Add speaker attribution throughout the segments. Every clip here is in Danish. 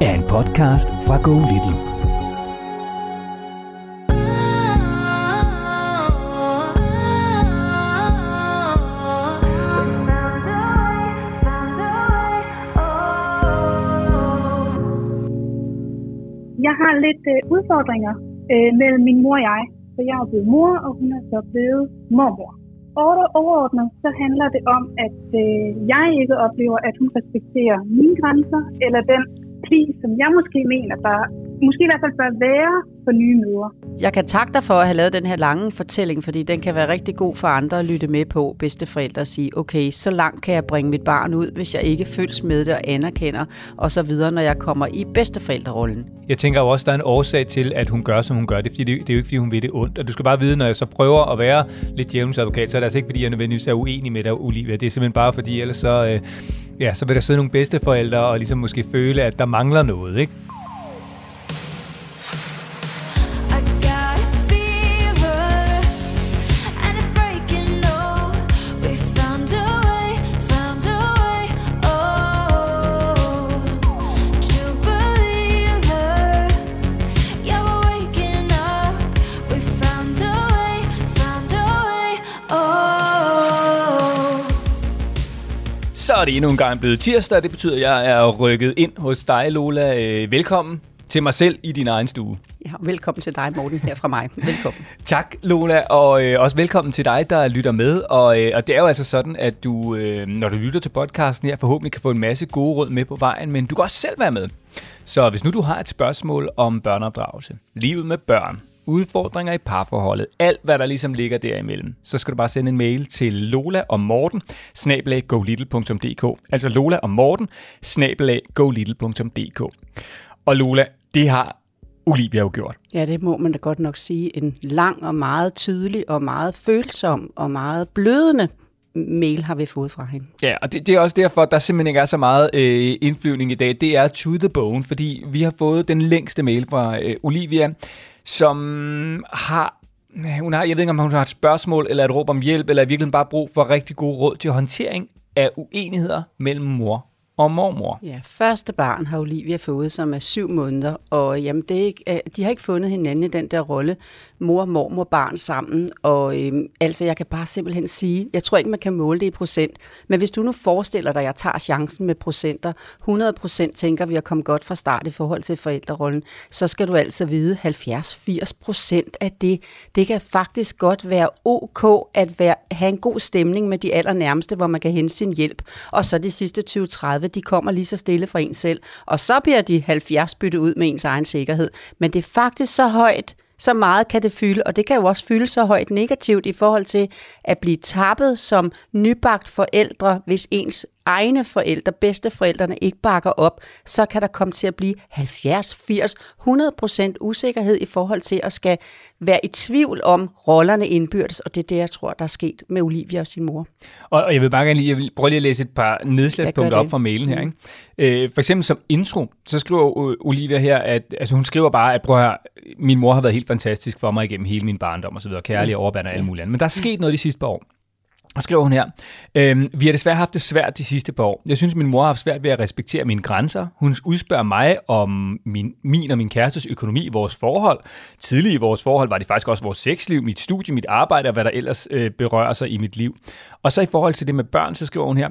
Speaker 1: er en podcast fra Go Little.
Speaker 2: Jeg har lidt øh, udfordringer øh, mellem min mor og jeg. Så jeg er blevet mor, og hun er så blevet mormor. Overordnet så handler det om, at øh, jeg ikke oplever, at hun respekterer mine grænser, eller den pli, som jeg måske mener, der måske i hvert fald bør være for nye mødre.
Speaker 3: Jeg kan takke dig for at have lavet den her lange fortælling, fordi den kan være rigtig god for andre at lytte med på, bedsteforældre at sige, okay, så langt kan jeg bringe mit barn ud, hvis jeg ikke føles med det og anerkender, og så videre, når jeg kommer i bedsteforældrerollen.
Speaker 4: Jeg tænker jo også, at der er en årsag til, at hun gør, som hun gør. Det, fordi det, det er jo ikke, fordi hun vil det ondt. Og du skal bare vide, når jeg så prøver at være lidt djævelens advokat, så er det altså ikke, fordi jeg nødvendigvis er uenig med dig, Olivia. Det er simpelthen bare, fordi ellers så, øh, ja, så vil der sidde nogle bedsteforældre og ligesom måske føle, at der mangler noget, ikke? Er det endnu en gang blevet tirsdag. Det betyder, at jeg er rykket ind hos dig, Lola. Øh, Velkommen til mig selv i din egen stue.
Speaker 3: Ja, velkommen til dig, Morten, her fra mig. Velkommen.
Speaker 4: Tak, Lola, og øh, også velkommen til dig, der lytter med. Og, øh, og det er jo altså sådan, at du, øh, når du lytter til podcasten her, forhåbentlig kan få en masse gode råd med på vejen, men du kan også selv være med. Så hvis nu du har et spørgsmål om børneopdragelse, livet med børn, udfordringer i parforholdet, alt hvad der ligesom ligger derimellem, så skal du bare sende en mail til Lola og Morten, snabelag golittle.dk. Altså Lola og Morten, snabelag golittle.dk. Og Lola, det har Olivia jo gjort.
Speaker 3: Ja, det må man da godt nok sige. En lang og meget tydelig og meget følsom og meget blødende mail har vi fået fra hende.
Speaker 4: Ja, og det, det er også derfor, at der simpelthen ikke er så meget øh, indflyvning i dag. Det er to the bone, fordi vi har fået den længste mail fra øh, Olivia, som har, hun har, jeg ved ikke om hun har et spørgsmål, eller et råb om hjælp, eller i virkeligheden bare brug for rigtig gode råd til håndtering af uenigheder mellem mor og mormor.
Speaker 3: Ja, første barn har Olivia fået, som er syv måneder, og jamen, det er ikke, øh, de har ikke fundet hinanden i den der rolle, mor, mormor, barn sammen, og øhm, altså jeg kan bare simpelthen sige, jeg tror ikke, man kan måle det i procent, men hvis du nu forestiller dig, at jeg tager chancen med procenter, 100 procent tænker vi at komme godt fra start i forhold til forældrerollen, så skal du altså vide, 70-80 procent af det, det kan faktisk godt være ok at være, have en god stemning med de allernærmeste, hvor man kan hente sin hjælp, og så de sidste 20-30 de kommer lige så stille fra en selv. Og så bliver de 70 byttet ud med ens egen sikkerhed. Men det er faktisk så højt, så meget kan det fylde, og det kan jo også fylde så højt negativt i forhold til at blive tappet som nybagt forældre, hvis ens egne forældre, bedsteforældrene ikke bakker op, så kan der komme til at blive 70, 80, 100 procent usikkerhed i forhold til at skal være i tvivl om rollerne indbyrdes, og det er det, jeg tror, der er sket med Olivia og sin mor.
Speaker 4: Og, og jeg vil bare gerne lige, jeg vil prøve lige at læse et par nedslagspunkter op fra mailen her. Ikke? Øh, for eksempel som intro, så skriver Olivia her, at altså hun skriver bare, at prøv høre, min mor har været helt fantastisk for mig igennem hele min barndom og så videre, kærlig og overbærende og alle mulige andre. Men der er sket noget de sidste par år. Og skriver hun her, øhm, vi har desværre haft det svært de sidste par år. Jeg synes, min mor har haft svært ved at respektere mine grænser. Hun udspørger mig om min, min og min kærestes økonomi i vores forhold. Tidligere i vores forhold var det faktisk også vores sexliv, mit studie, mit arbejde og hvad der ellers øh, berører sig i mit liv. Og så i forhold til det med børn, så skriver hun her,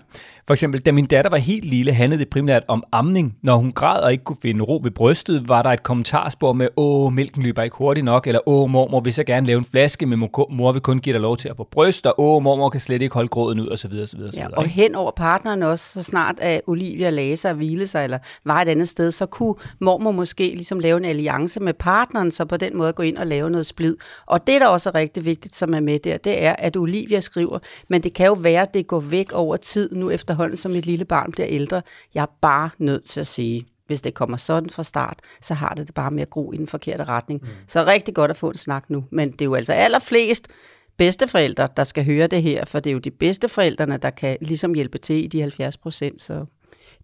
Speaker 4: for eksempel, da min datter var helt lille, handlede det primært om amning. Når hun græd og ikke kunne finde ro ved brystet, var der et kommentarspor med, åh, mælken løber ikke hurtigt nok, eller åh, mormor vil så gerne lave en flaske, men mor vil kun give dig lov til at få bryst, og åh, mormor kan slet ikke holde gråden ud, og så videre, så videre, så
Speaker 3: Ja, og hen over partneren også, så snart at Olivia lagde sig og hvilede sig, eller var et andet sted, så kunne mormor måske ligesom lave en alliance med partneren, så på den måde gå ind og lave noget splid. Og det, der også er rigtig vigtigt, som er med der, det er, at Olivia skriver, men det kan jo være, at det går væk over tid, nu efterhånden, som et lille barn bliver ældre. Jeg er bare nødt til at sige, hvis det kommer sådan fra start, så har det det bare med at gro i den forkerte retning. Mm. Så rigtig godt at få en snak nu, men det er jo altså allerflest bedsteforældre, der skal høre det her, for det er jo de bedsteforældrene, der kan ligesom hjælpe til i de 70 procent, så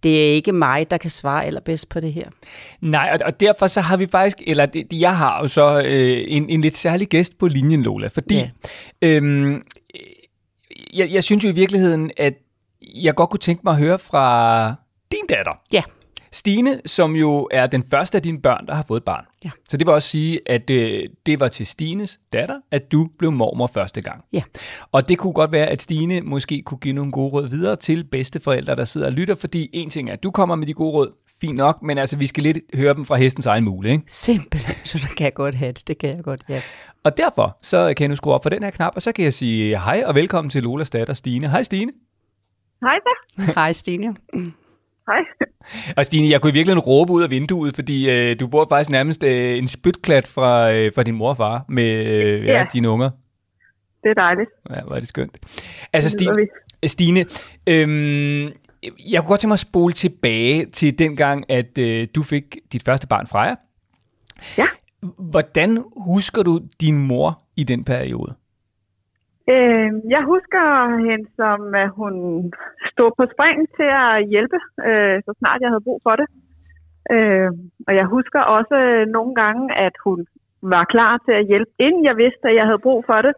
Speaker 3: det er ikke mig, der kan svare allerbedst på det her.
Speaker 4: Nej, og, og derfor så har vi faktisk, eller det, det- jeg har jo så øh, en, en lidt særlig gæst på linjen, Lola, fordi
Speaker 3: Ja.
Speaker 4: øhm, jeg, jeg synes jo i virkeligheden, at jeg godt kunne tænke mig at høre fra din datter.
Speaker 3: Ja.
Speaker 4: Stine, som jo er den første af dine børn, der har fået et barn.
Speaker 3: Ja.
Speaker 4: Så det vil også sige, at øh, det var til Stines datter, at du blev mormor første gang.
Speaker 3: Ja.
Speaker 4: Og det kunne godt være, at Stine måske kunne give nogle gode råd videre til bedsteforældre, der sidder og lytter, fordi en ting er, at du kommer med de gode råd, fint nok, men altså, vi skal lidt høre dem fra hestens egen mule, ikke?
Speaker 3: Simpelthen, så der kan jeg godt have det. Det kan jeg godt, ja.
Speaker 4: Og derfor, så kan jeg nu skrue op for den her knap, og så kan jeg sige hej og velkommen til Lolas datter Stine. Hej Stine.
Speaker 5: Hej da.
Speaker 3: Hej Stine.
Speaker 5: Hej.
Speaker 4: Og Stine, jeg kunne i virkeligheden råbe ud af vinduet, fordi øh, du bor faktisk nærmest øh, en spytklat fra, øh, fra din mor og far med øh, ja.
Speaker 5: Ja.
Speaker 4: dine unger.
Speaker 5: Det er dejligt.
Speaker 4: Ja, hvor er det skønt. Altså Stine, Stine øhm, jeg kunne godt tænke mig at spole tilbage til den gang, at øh, du fik dit første barn fra jer.
Speaker 5: Ja.
Speaker 4: Hvordan husker du din mor i den periode?
Speaker 5: Øh, jeg husker hende som, at hun stod på spring til at hjælpe, øh, så snart jeg havde brug for det. Øh, og jeg husker også nogle gange, at hun var klar til at hjælpe, inden jeg vidste, at jeg havde brug for det.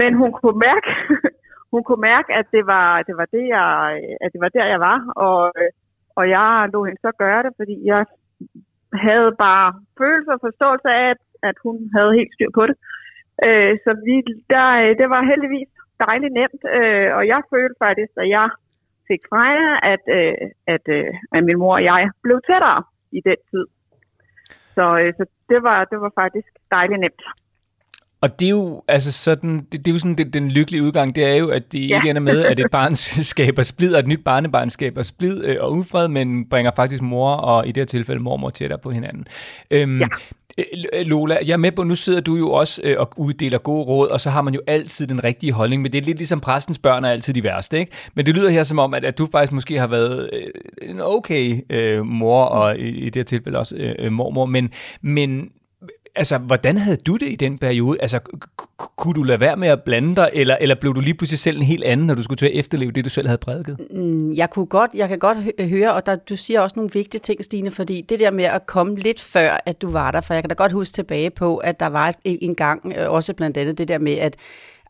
Speaker 5: Men hun kunne mærke, hun kunne mærke at, det var, det var det, jeg, at det var der, jeg var. Og, og jeg lå hende så gøre det, fordi jeg havde bare følelse og forståelse af, at, at hun havde helt styr på det. Øh, så vi, der, det var heldigvis dejligt nemt, øh, og jeg følte faktisk, at jeg fik Freja, at, øh, at, øh, at min mor og jeg blev tættere i den tid. Så, øh, så det, var, det var faktisk dejligt nemt.
Speaker 4: Og det er jo, altså sådan, det, det er jo sådan, det, den lykkelige udgang, det er jo, at det
Speaker 5: Ja.
Speaker 4: ikke ender med, at et barn skaber splid, og et nyt barnebarn skaber splid øh, og ufred, men bringer faktisk mor og i det her tilfælde mormor tættere på hinanden. Øhm,
Speaker 5: Ja.
Speaker 4: øh, Lola, jeg er med på, nu sidder du jo også øh, og uddeler gode råd, og så har man jo altid den rigtige holdning, men det er lidt ligesom præstens børn er altid de værste, ikke? Men det lyder her som om, at, at du faktisk måske har været øh, en okay øh, mor, og i, i det her tilfælde også øh, øh, mormor, men, men Altså, hvordan havde du det i den periode? Altså, kunne du lade være med at blande dig, eller, eller blev du lige pludselig selv en helt anden, når du skulle til at efterleve det, du selv havde prædiket?
Speaker 3: Mm, jeg kunne godt, jeg kan godt høre, og der, du siger også nogle vigtige ting, Stine, fordi det der med at komme lidt før, at du var der, for jeg kan da godt huske tilbage på, at der var en gang, øh, også blandt andet det der med, at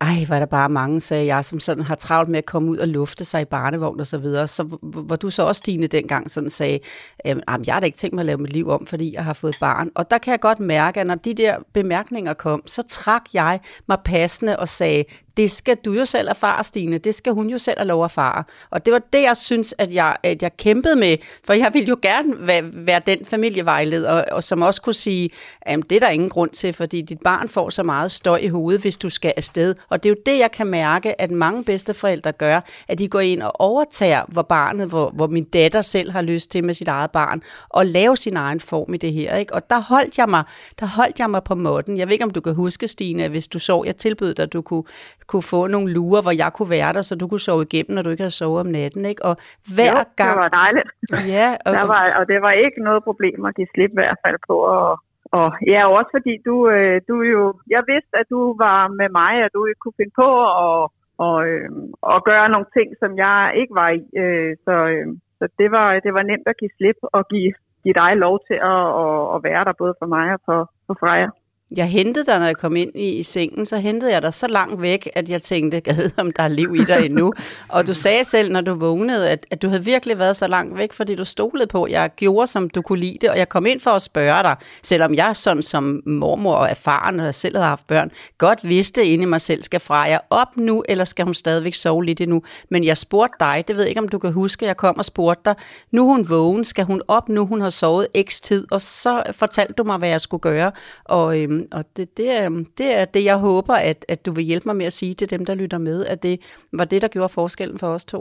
Speaker 3: ej, var der bare mange, sagde jeg, som sådan har travlt med at komme ud og lufte sig i barnevogn og så videre. Så hvor du så også, Stine, dengang sådan sagde, jamen, jeg har da ikke tænkt mig at lave mit liv om, fordi jeg har fået barn. Og der kan jeg godt mærke, at når de der bemærkninger kom, så trak jeg mig passende og sagde, det skal du jo selv erfare, Stine. Det skal hun jo selv have lov at erfare. Og det var det, jeg synes, at jeg, at jeg kæmpede med. For jeg ville jo gerne være, være den familievejleder, og, og som også kunne sige, at det er der ingen grund til, fordi dit barn får så meget støj i hovedet, hvis du skal afsted. Og det er jo det, jeg kan mærke, at mange bedsteforældre gør, at de går ind og overtager, hvor barnet, hvor, hvor min datter selv har lyst til med sit eget barn, og lave sin egen form i det her. Ikke? Og der holdt jeg mig, der holdt jeg mig på måtten. Jeg ved ikke, om du kan huske, Stine, hvis du så, jeg tilbød dig, at du kunne, kunne få nogle lurer, hvor jeg kunne være der, så du kunne sove igennem, når du ikke havde sovet om natten. Ikke? Og hver
Speaker 5: jo,
Speaker 3: gang...
Speaker 5: det var dejligt.
Speaker 3: Ja, og,
Speaker 5: Der var, og det var ikke noget problem at give slip i hvert fald på. Og, og ja, også fordi du, øh, du jo, jeg vidste, at du var med mig, og du ikke kunne finde på at og, øh, og gøre nogle ting, som jeg ikke var i. Øh, så øh, så det, var, det var nemt at give slip og give, give dig lov til at, at, at være der både for mig og for, for Freja.
Speaker 3: Jeg hentede dig, når jeg kom ind i, i sengen, så hentede jeg dig så langt væk, at jeg tænkte, jeg ved, om der er liv i dig endnu. Og du sagde selv, når du vågnede, at, at du havde virkelig været så langt væk, fordi du stolede på, jeg gjorde, som du kunne lide det, og jeg kom ind for at spørge dig, selvom jeg sådan som mormor og erfaren, og selv havde haft børn, godt vidste inde i mig selv, skal fra jeg op nu, eller skal hun stadigvæk sove lidt endnu? Men jeg spurgte dig, det ved jeg ikke, om du kan huske, jeg kom og spurgte dig, nu hun vågen, skal hun op nu, hun har sovet x tid, og så fortalte du mig, hvad jeg skulle gøre, og, øhm, og det, det, er, det er det, jeg håber, at, at du vil hjælpe mig med at sige til dem, der lytter med, at det var det, der gjorde forskellen for os to.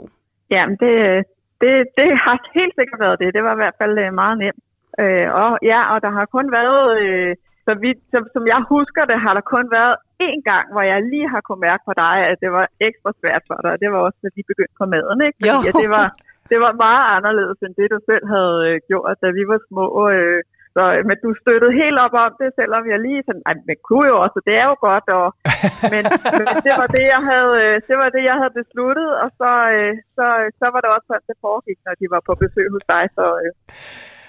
Speaker 5: Jamen, det, det, det har helt sikkert været det. Det var i hvert fald øh, meget nemt. Øh, og ja, og der har kun været, øh, så vidt, som, som jeg husker det, har der kun været én gang, hvor jeg lige har kunnet mærke på dig, at det var ekstra svært for dig. Det var også, da de begyndte på maden, ikke? Fordi,
Speaker 3: Jo.
Speaker 5: at det, var, det var meget anderledes end det, du selv havde øh, gjort, da vi var små. Øh, så, øh, men du støttede helt op om det, selvom jeg lige sådan, nej, men kunne jo også, det er jo godt, og, men, men det var det, jeg havde, øh, det var det, jeg havde besluttet, og så, øh, så, så var det også sådan, det foregik, når de var på besøg hos dig, så,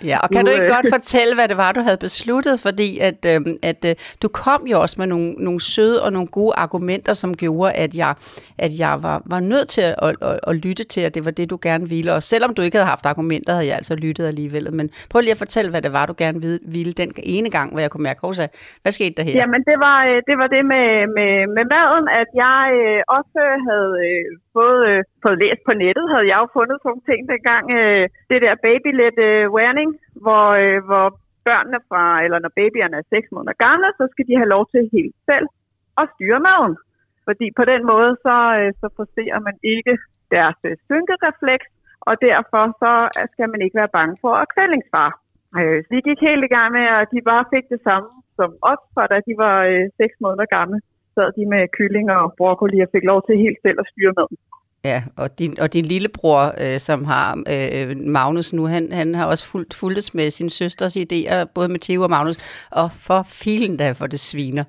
Speaker 3: Ja, og kan
Speaker 5: Nu,
Speaker 3: du ikke
Speaker 5: øh,
Speaker 3: godt fortælle, hvad det var, du havde besluttet? Fordi at, øh, at øh, du kom jo også med nogle, nogle søde og nogle gode argumenter, som gjorde, at jeg, at jeg var, var nødt til at, at, at, at lytte til, at det var det, du gerne ville. Og selvom du ikke havde haft argumenter, havde jeg altså lyttet alligevel. Men prøv lige at fortælle, hvad det var, du gerne ville, den ene gang, hvor jeg kunne mærke, Rosa, hvad skete der her?
Speaker 5: Jamen, det var, øh, det var det med, med, med maden, at jeg øh, også havde øh, fået, øh, fået læst på nettet, havde jeg jo fundet sådan nogle ting dengang, øh, det der babylet øh, warning, hvor, øh, hvor børnene fra, eller når babyerne er 6 måneder gamle, så skal de have lov til helt selv at styre maven. Fordi på den måde, så, øh, så forser man ikke deres øh, synkerefleks, og derfor så skal man ikke være bange for at kvællingsfar. Øh, så de gik helt i gang med, at de bare fik det samme som os, for da de var øh, 6 måneder gamle, sad de med kylling og broccoli og fik lov til helt selv at styre maden.
Speaker 3: Ja, og din, og din lillebror, øh, som har øh, Magnus nu, han, han har også fulgt, fulgtes med sin søsters idéer, både med Theo og Magnus, og for filen da, for det sviner.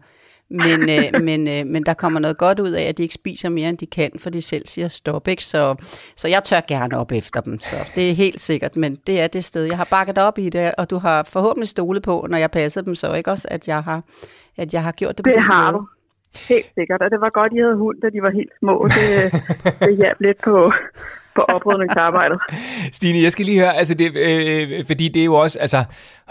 Speaker 3: Men, øh, men, øh, men der kommer noget godt ud af, at de ikke spiser mere, end de kan, for de selv siger stop, ikke? Så, så jeg tør gerne op efter dem, så det er helt sikkert, men det er det sted. Jeg har bakket op i det, og du har forhåbentlig stolet på, når jeg passer dem, så ikke også, at jeg har, at jeg har gjort det på
Speaker 5: Det
Speaker 3: den
Speaker 5: har
Speaker 3: måde.
Speaker 5: du. Helt sikkert, og det var godt, I havde hund, da de var helt små. Det, det hjalp lidt på, på oprydningsarbejdet.
Speaker 4: Stine, jeg skal lige høre, altså det, øh, fordi det er jo også, altså,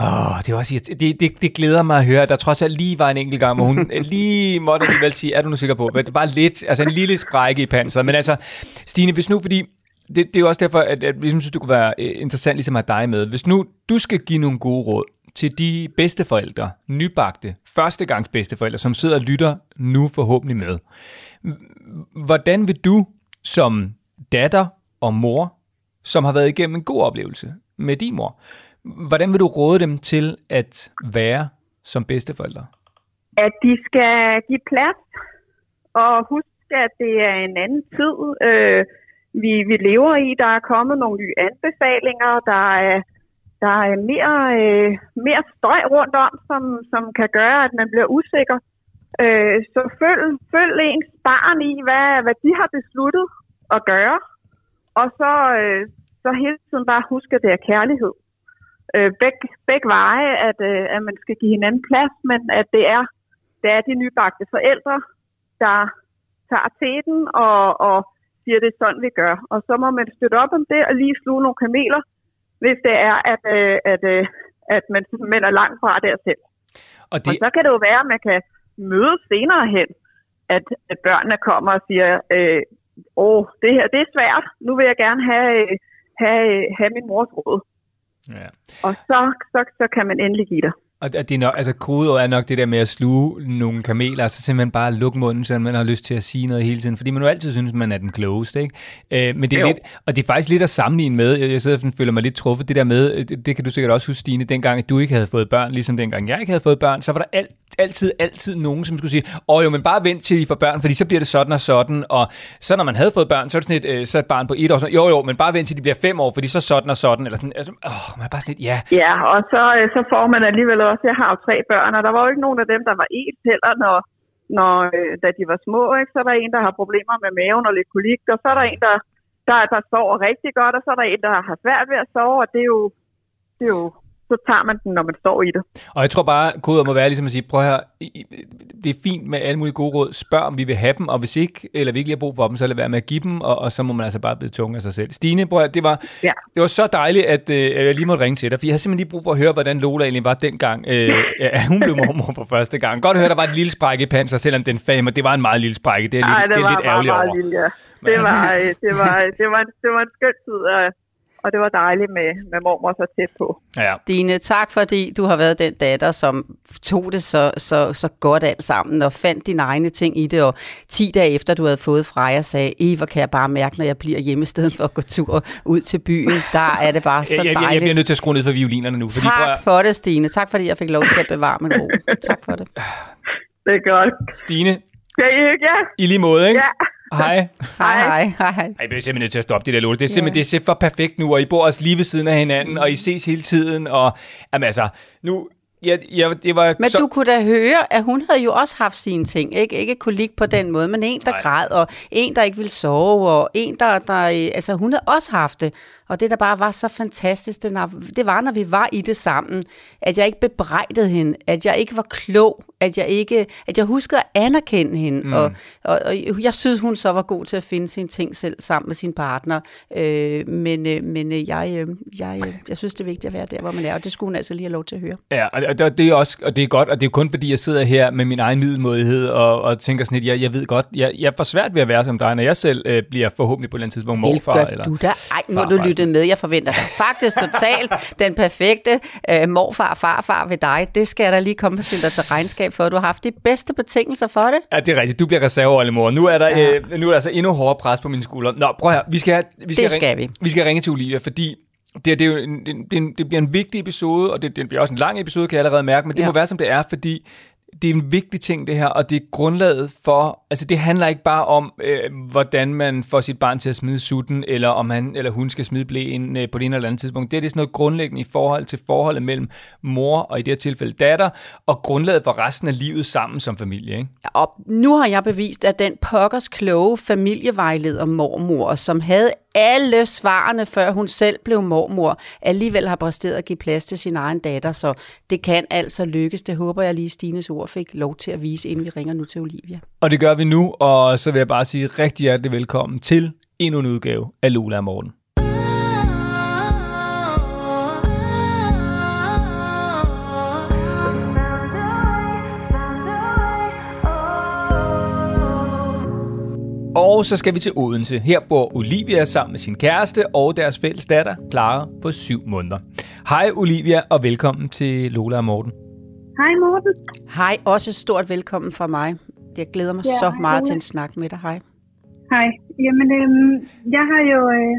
Speaker 4: åh, det, er også, det, det, det glæder mig at høre, at der trods alt lige var en enkelt gang, hvor hun lige måtte alligevel sige, er du nu sikker på, men det var lidt, altså en lille sprække i panseret, men altså, Stine, hvis nu, fordi det, det er jo også derfor, at, at vi synes, det kunne være øh, interessant ligesom at have dig med. Hvis nu du skal give nogle gode råd til de bedsteforældre, nybagte, førstegangs bedsteforældre, som sidder og lytter nu forhåbentlig med. Hvordan vil du som datter og mor, som har været igennem en god oplevelse med din mor, hvordan vil du råde dem til at være som bedsteforældre?
Speaker 5: At de skal give plads, og huske, at det er en anden tid, øh, vi, vi lever i. Der er kommet nogle nye anbefalinger, der er, der er mere, øh, mere støj rundt om, som, som kan gøre, at man bliver usikker. Øh, så følg, følg ens barn i, hvad, hvad de har besluttet at gøre. Og så, øh, så hele tiden bare huske, at det er kærlighed. Øh, begge, begge veje, at, øh, at man skal give hinanden plads, men at det er, det er de nybagte forældre, der tager teten og, og siger, det er sådan, vi gør. Og så må man støtte op om det og lige sluge nogle kameler, hvis det er, at, øh, at, øh, at man simpelthen er langt fra der selv.
Speaker 4: Og
Speaker 5: Og
Speaker 4: det,
Speaker 5: så kan det jo være, at man kan mødes senere hen, at, at børnene kommer og siger, øh, åh, det her det er svært, nu vil jeg gerne have, øh, have, have min mors råd.
Speaker 4: ja.
Speaker 5: Og så, så, så kan man endelig give dig.
Speaker 4: Og det er nok, altså kodeord er nok det der med at sluge nogle kameler, og så simpelthen bare lukke munden, så man har lyst til at sige noget hele tiden, fordi man jo altid synes, man er den klogeste, ikke? Øh, men det er
Speaker 5: Jo.
Speaker 4: lidt, og det er faktisk lidt at sammenligne med, jeg jeg sidder og føler mig lidt truffet, det der med, øh, det, det kan du sikkert også huske, Stine, dengang at du ikke havde fået børn, ligesom dengang jeg ikke havde fået børn, så var der alt, altid, altid nogen, som skulle sige, åh jo, men bare vent til I får børn, fordi så bliver det sådan og sådan, og så når man havde fået børn, så er det sådan et, øh, så et barn på et år, sådan, jo jo, men bare vent til de bliver fem år, fordi så sådan og sådan, eller sådan, altså, åh, man er bare sådan et, ja,
Speaker 5: Ja, og så, øh, så får man alligevel også, jeg har jo tre børn, og der var jo ikke nogen af dem, der var ens heller, når, når, øh, da de var små. Ikke? Så er der en, der har problemer med maven og lidt kolik, og så er der en, der, der, der sover rigtig godt, og så er der en, der har svært ved at sove, og det er jo, det er jo så tager man den, når man står i det.
Speaker 4: Og jeg tror bare, kodet må være ligesom at sige, prøv her, det er fint med alle mulige gode råd. Spørg, om vi vil have dem, og hvis ikke, eller vi ikke lige har brug for dem, så lad være med at give dem, og, og så må man altså bare blive tunge af sig selv. Stine, prøv her, det var,
Speaker 5: Ja.
Speaker 4: det var så dejligt, at, øh, at jeg lige måtte ringe til dig, for jeg har simpelthen lige brug for at høre, hvordan Lola egentlig var dengang, øh, ja, hun blev mormor for første gang. Godt at høre, der var et lille sprække i panser, selvom den fame, det var en meget lille sprække. Det er, lidt,
Speaker 5: Ej,
Speaker 4: det er
Speaker 5: var
Speaker 4: lidt ærgerligt over.
Speaker 5: lille, ja. Det var, øh, det var, det var, det var en skøn tid, og, og det var dejligt med, med mormor så tæt på.
Speaker 4: Ja.
Speaker 3: Stine, tak fordi du har været den datter, som tog det så, så, så godt alt sammen og fandt dine egne ting i det. Og 10 dage efter du havde fået Freja, sagde, Eva, kan jeg bare mærke, når jeg bliver hjemme i stedet for at gå tur ud til byen. Der er det bare så
Speaker 4: Jeg, jeg, jeg, jeg
Speaker 3: dejligt.
Speaker 4: bliver nødt til at skrue ned for violinerne nu. Fordi, prøv
Speaker 3: Tak for det, Stine. Tak fordi jeg fik lov til at bevare min ro. Tak for det.
Speaker 5: Det er godt.
Speaker 4: Stine,
Speaker 5: Skal I ikke? Ja.
Speaker 4: i lige måde, ikke?
Speaker 5: Ja.
Speaker 4: Hej.
Speaker 3: Hej, hej, hej.
Speaker 4: Ej, jeg bliver simpelthen nødt til at stoppe det der lort. Det er simpelthen det er for perfekt nu, og I bor også lige ved siden af hinanden, og I ses hele tiden, og jamen altså, nu, jeg, jeg, det var
Speaker 3: Men
Speaker 4: så,
Speaker 3: du kunne da høre, at hun havde jo også haft sine ting. Ikke, ikke kolik på den måde, men en, der
Speaker 4: Nej.
Speaker 3: græd, og en, der ikke ville sove, og en, der, der... Altså, hun havde også haft det. Og det, der bare var så fantastisk, det, var, når vi var i det sammen, at jeg ikke bebrejdede hende, at jeg ikke var klog, at jeg ikke, at jeg huskede at anerkende hende, mm. og, og, og jeg synes, hun så var god til at finde sine ting selv sammen med sin partner, øh, men, øh, men øh, jeg, øh, jeg, øh, jeg synes, det er vigtigt at være der, hvor man er, og det skulle hun altså lige have lov til at høre.
Speaker 4: Ja, og det, det er også, og det er godt, og det er kun fordi, jeg sidder her med min egen middelmådighed, og, og tænker sådan lidt, jeg, jeg ved godt, jeg, jeg får svært ved at være som dig, når jeg selv øh, bliver forhåbentlig på et eller andet tidspunkt morfar.
Speaker 3: Gør
Speaker 4: eller,
Speaker 3: du da? Ej, nu har
Speaker 4: farfar.
Speaker 3: Lyttet med. Jeg forventer faktisk totalt den perfekte øh, morfar og farfar ved dig. Det skal jeg da lige komme og stille dig til regnskab for. Du har haft de bedste betingelser for det.
Speaker 4: Ja, det er rigtigt. Du bliver reserveoldemor. Nu er der, ja. øh, nu er der altså endnu hårdere pres på mine skuldre. Nå, prøv her. Vi skal, have- vi skal,
Speaker 3: Det skal
Speaker 4: ringe,
Speaker 3: vi.
Speaker 4: vi skal ringe til Olivia, fordi det, det, er jo en, det, er det bliver en vigtig episode, og det, det bliver også en lang episode, kan jeg allerede mærke, men det
Speaker 3: Ja.
Speaker 4: må være, som det er, fordi det er en vigtig ting, det her, og det er grundlaget for, altså det handler ikke bare om, øh, hvordan man får sit barn til at smide sutten, eller om han eller hun skal smide blæen øh, på det ene eller andet tidspunkt. Det er, det er sådan noget grundlæggende i forhold til forholdet mellem mor og i det her tilfælde datter, og grundlaget for resten af livet sammen som familie. Ikke?
Speaker 3: Og nu har jeg bevist, at den pokkers kloge familievejleder mormor, som havde alle svarene, før hun selv blev mormor, alligevel har præsteret at give plads til sin egen datter, så det kan altså lykkes. Det håber jeg lige, Stines ord fik lov til at vise, inden vi ringer nu til Olivia.
Speaker 4: Og det gør vi nu, og så vil jeg bare sige rigtig hjertelig velkommen til endnu en udgave af Lola og Morten. Og så skal vi til Odense. Her bor Olivia sammen med sin kæreste og deres fælles datter, Clara, på syv måneder. Hej Olivia, og velkommen til Lola og Morten.
Speaker 2: Hej Morten.
Speaker 3: Hej, også et stort velkommen fra mig. Jeg glæder mig
Speaker 2: Ja,
Speaker 3: så
Speaker 2: hej,
Speaker 3: meget
Speaker 2: Lola.
Speaker 3: til en snak med dig. Hej.
Speaker 2: Hej. Jamen, øhm, jeg har jo øh,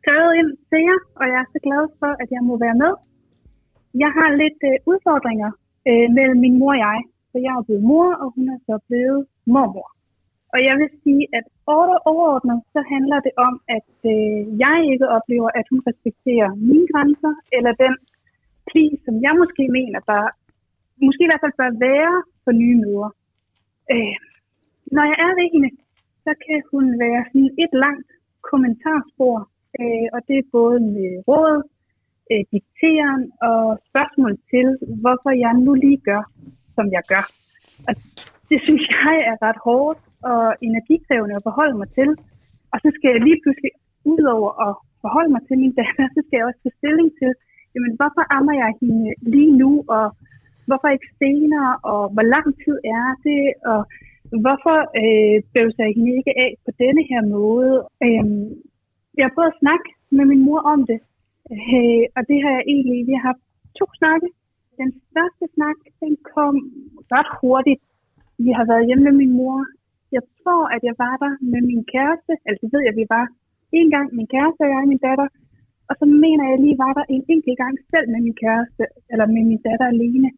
Speaker 2: skrevet ind til jer, og jeg er så glad for, at jeg må være med. Jeg har lidt øh, udfordringer øh, mellem min mor og jeg. Så jeg er blevet mor, og hun er så blevet mormor. Og jeg vil sige, at over- overordnet, så handler det om, at øh, jeg ikke oplever, at hun respekterer mine grænser, eller den pli, som jeg måske mener, der måske i hvert fald bør være for nye møder. Øh, når jeg er ved hende, så kan hun være sådan et langt kommentarspor, øh, og det er både med råd, øh, dikteren og spørgsmål til, hvorfor jeg nu lige gør, som jeg gør. Og det synes jeg er ret hårdt og energikrævende at forholde mig til. Og så skal jeg lige pludselig, udover at forholde mig til min datter, så skal jeg også tage stilling til, jamen, hvorfor ammer jeg hende lige nu, og hvorfor ikke senere, og hvor lang tid er det, og hvorfor øh, bøvser jeg hende ikke af på denne her måde. Øh, jeg har prøvet at snakke med min mor om det, øh, og det har jeg egentlig, vi har haft to snakke. Den første snak, den kom ret hurtigt. Vi har været hjemme med min mor. Jeg tror, at jeg var der med min kæreste, altså ved jeg, at vi var en gang min kæreste og jeg og min datter, og så mener jeg lige var der en enkelt gang selv med min kæreste, eller med min datter alene,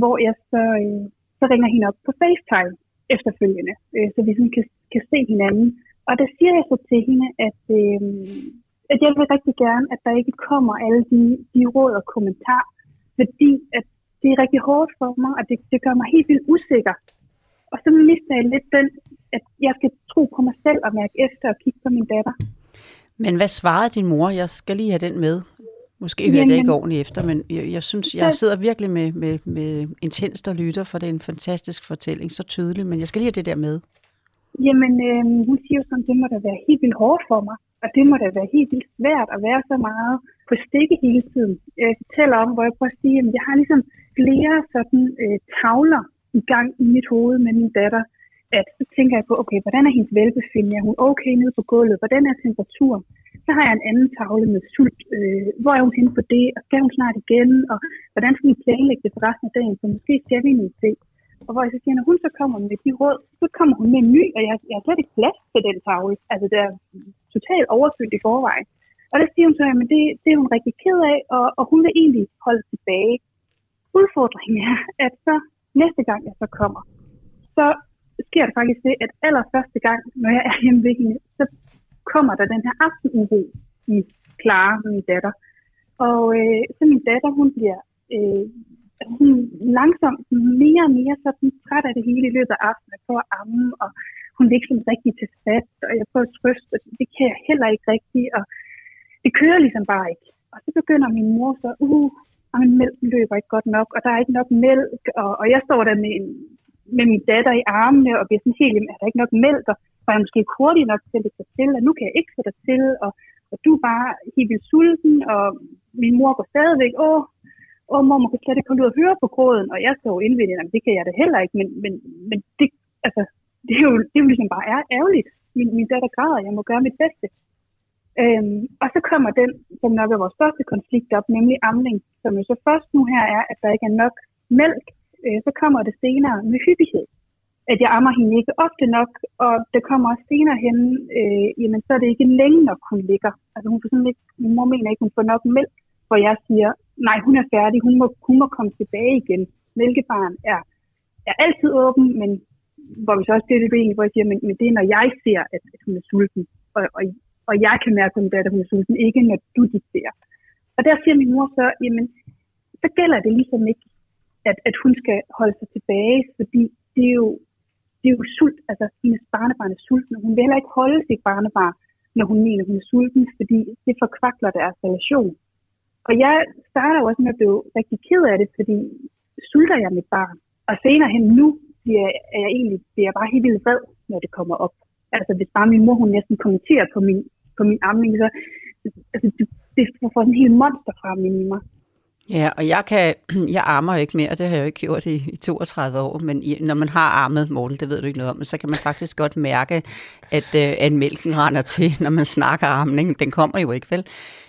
Speaker 2: hvor jeg så, øh, så ringer hende op på FaceTime efterfølgende, øh, så vi sådan kan, kan se hinanden. Og der siger jeg så til hende, at, øh, at jeg vil rigtig gerne, at der ikke kommer alle de, de råd og kommentarer, fordi at det er rigtig hårdt for mig, og det, det gør mig helt vildt usikker. Og så mister jeg lidt den, at jeg skal tro på mig selv og mærke efter og kigge på min datter.
Speaker 3: Men hvad svarede din mor? Jeg skal lige have den med. Måske hørte jeg
Speaker 2: Jamen-
Speaker 3: ikke ordentligt efter, men jeg, jeg synes, jeg sidder virkelig med, med, med intenst og lytter, for det er en fantastisk fortælling, så tydelig, men jeg skal lige have det der med.
Speaker 2: Jamen, øh, hun siger jo sådan, det må da være helt vildt hårdt for mig, og det må da være helt vildt svært at være så meget på stikke hele tiden. Jeg fortæller om, hvor jeg prøver at sige, at jeg har ligesom flere sådan øh, tavler i gang i mit hoved med min datter, at så tænker jeg på, okay, hvordan er hendes velbefindende? Er hun okay nede på gulvet? Hvordan er temperaturen? Så har jeg en anden tavle med sult. Øh, hvor er hun henne på det? Og skal hun snart igen? Og hvordan skal vi planlægge det for resten af dagen? Så måske skal vi noget til. Og hvor jeg så siger, når hun så kommer med de råd, så kommer hun med en ny, og jeg, jeg har slet ikke plads til den tavle. Altså, det er totalt overfyldt i forvejen. Og der siger hun så, at det, det er hun rigtig ked af, og, og hun vil egentlig holde tilbage. Udfordringen er, at så næste gang jeg så kommer, så sker der faktisk det, at allerførste gang, når jeg er hjemme ved hende, så kommer der den her aftenuro i Clara, min datter. Og øh, så min datter, hun bliver øh, hun langsomt mere og mere sådan træt af det hele i løbet af aftenen på at amme, og hun vil ikke sådan rigtig til fat, og jeg prøver at trøste, og det kan jeg heller ikke rigtigt, og det kører ligesom bare ikke. Og så begynder min mor så, uh, og min mælk løber ikke godt nok, og der er ikke nok mælk, og, og jeg står der med, en, med min datter i armene, og bliver sådan helt, er der ikke nok mælk, og var jeg måske ikke hurtig nok til at lægge til, og nu kan jeg ikke sætte dig til, og, og du er bare helt vildt sulten, og min mor går stadigvæk, åh, åh mor, man kan slet ikke komme ud og høre på gråden, og jeg står indvendigt, at det kan jeg da heller ikke, men, men, men det, altså, det er jo, det er jo ligesom bare er ærgerligt. Min, min datter græder, jeg må gøre mit bedste. Øhm, og så kommer den, som nok er vores største konflikt op, nemlig amning, som jo så først nu her er, at der ikke er nok mælk. Øh, så kommer det senere med hyppighed. At jeg ammer hende ikke ofte nok, og det kommer også senere hen, øh, jamen så er det ikke længe nok, hun ligger. Altså hun får sådan ikke, min mor mener ikke, hun får nok mælk, hvor jeg siger, nej, hun er færdig, hun må, hun må komme tilbage igen. Mælkebaren er, er altid åben, men hvor vi så også det ben, hvor jeg siger, men, men det er, når jeg ser, at, at hun er sulten, og, og, og jeg kan mærke på min datter, at hun er sulten, ikke når du dikterer. Og der siger min mor så, jamen, så gælder det ligesom ikke, at, at hun skal holde sig tilbage, fordi det er jo, det er jo sult, altså hendes barnebarn er sulten, og hun vil heller ikke holde sit barnebarn, når hun mener, hun er sulten, fordi det forkvakler deres relation. Og jeg starter også med at blive rigtig ked af det, fordi sulter jeg mit barn. Og senere hen nu bliver, er jeg egentlig bliver jeg bare helt vildt vred, når det kommer op. Altså hvis bare min mor hun næsten kommenterer på min, på min amning, så altså, det, det får sådan en helt monster frem i mig.
Speaker 3: Ja, og jeg kan, jeg armer ikke mere, det har jeg jo ikke gjort i, i 32 år, men i, når man har armet, Morten, det ved du ikke noget om, så kan man faktisk godt mærke, at, øh, at mælken render til, når man snakker armning. Den kommer jo ikke, vel?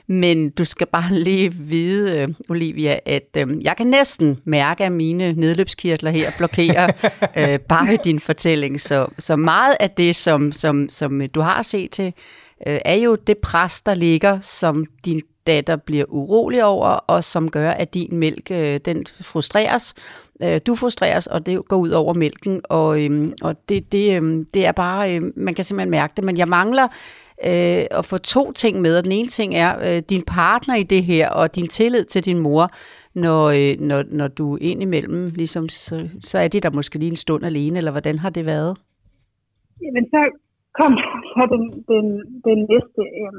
Speaker 3: Men du skal bare lige vide, øh, Olivia, at øh, jeg kan næsten mærke, at mine nedløbskirtler her blokerer øh, bare ved din fortælling. Så, så meget af det, som, som, som du har set til, øh, er jo det pres, der ligger, som din datter bliver urolig over, og som gør, at din mælk, øh, den frustreres. Øh, du frustreres, og det går ud over mælken, og, øh, og det, det, øh, det er bare, øh, man kan simpelthen mærke det, men jeg mangler øh, at få to ting med, og den ene ting er øh, din partner i det her, og din tillid til din mor, når, øh, når, når du indimellem, ligesom, så, så er det der måske lige en stund alene, eller hvordan har det været?
Speaker 2: Jamen, så kom så den, den, den næste. Øh,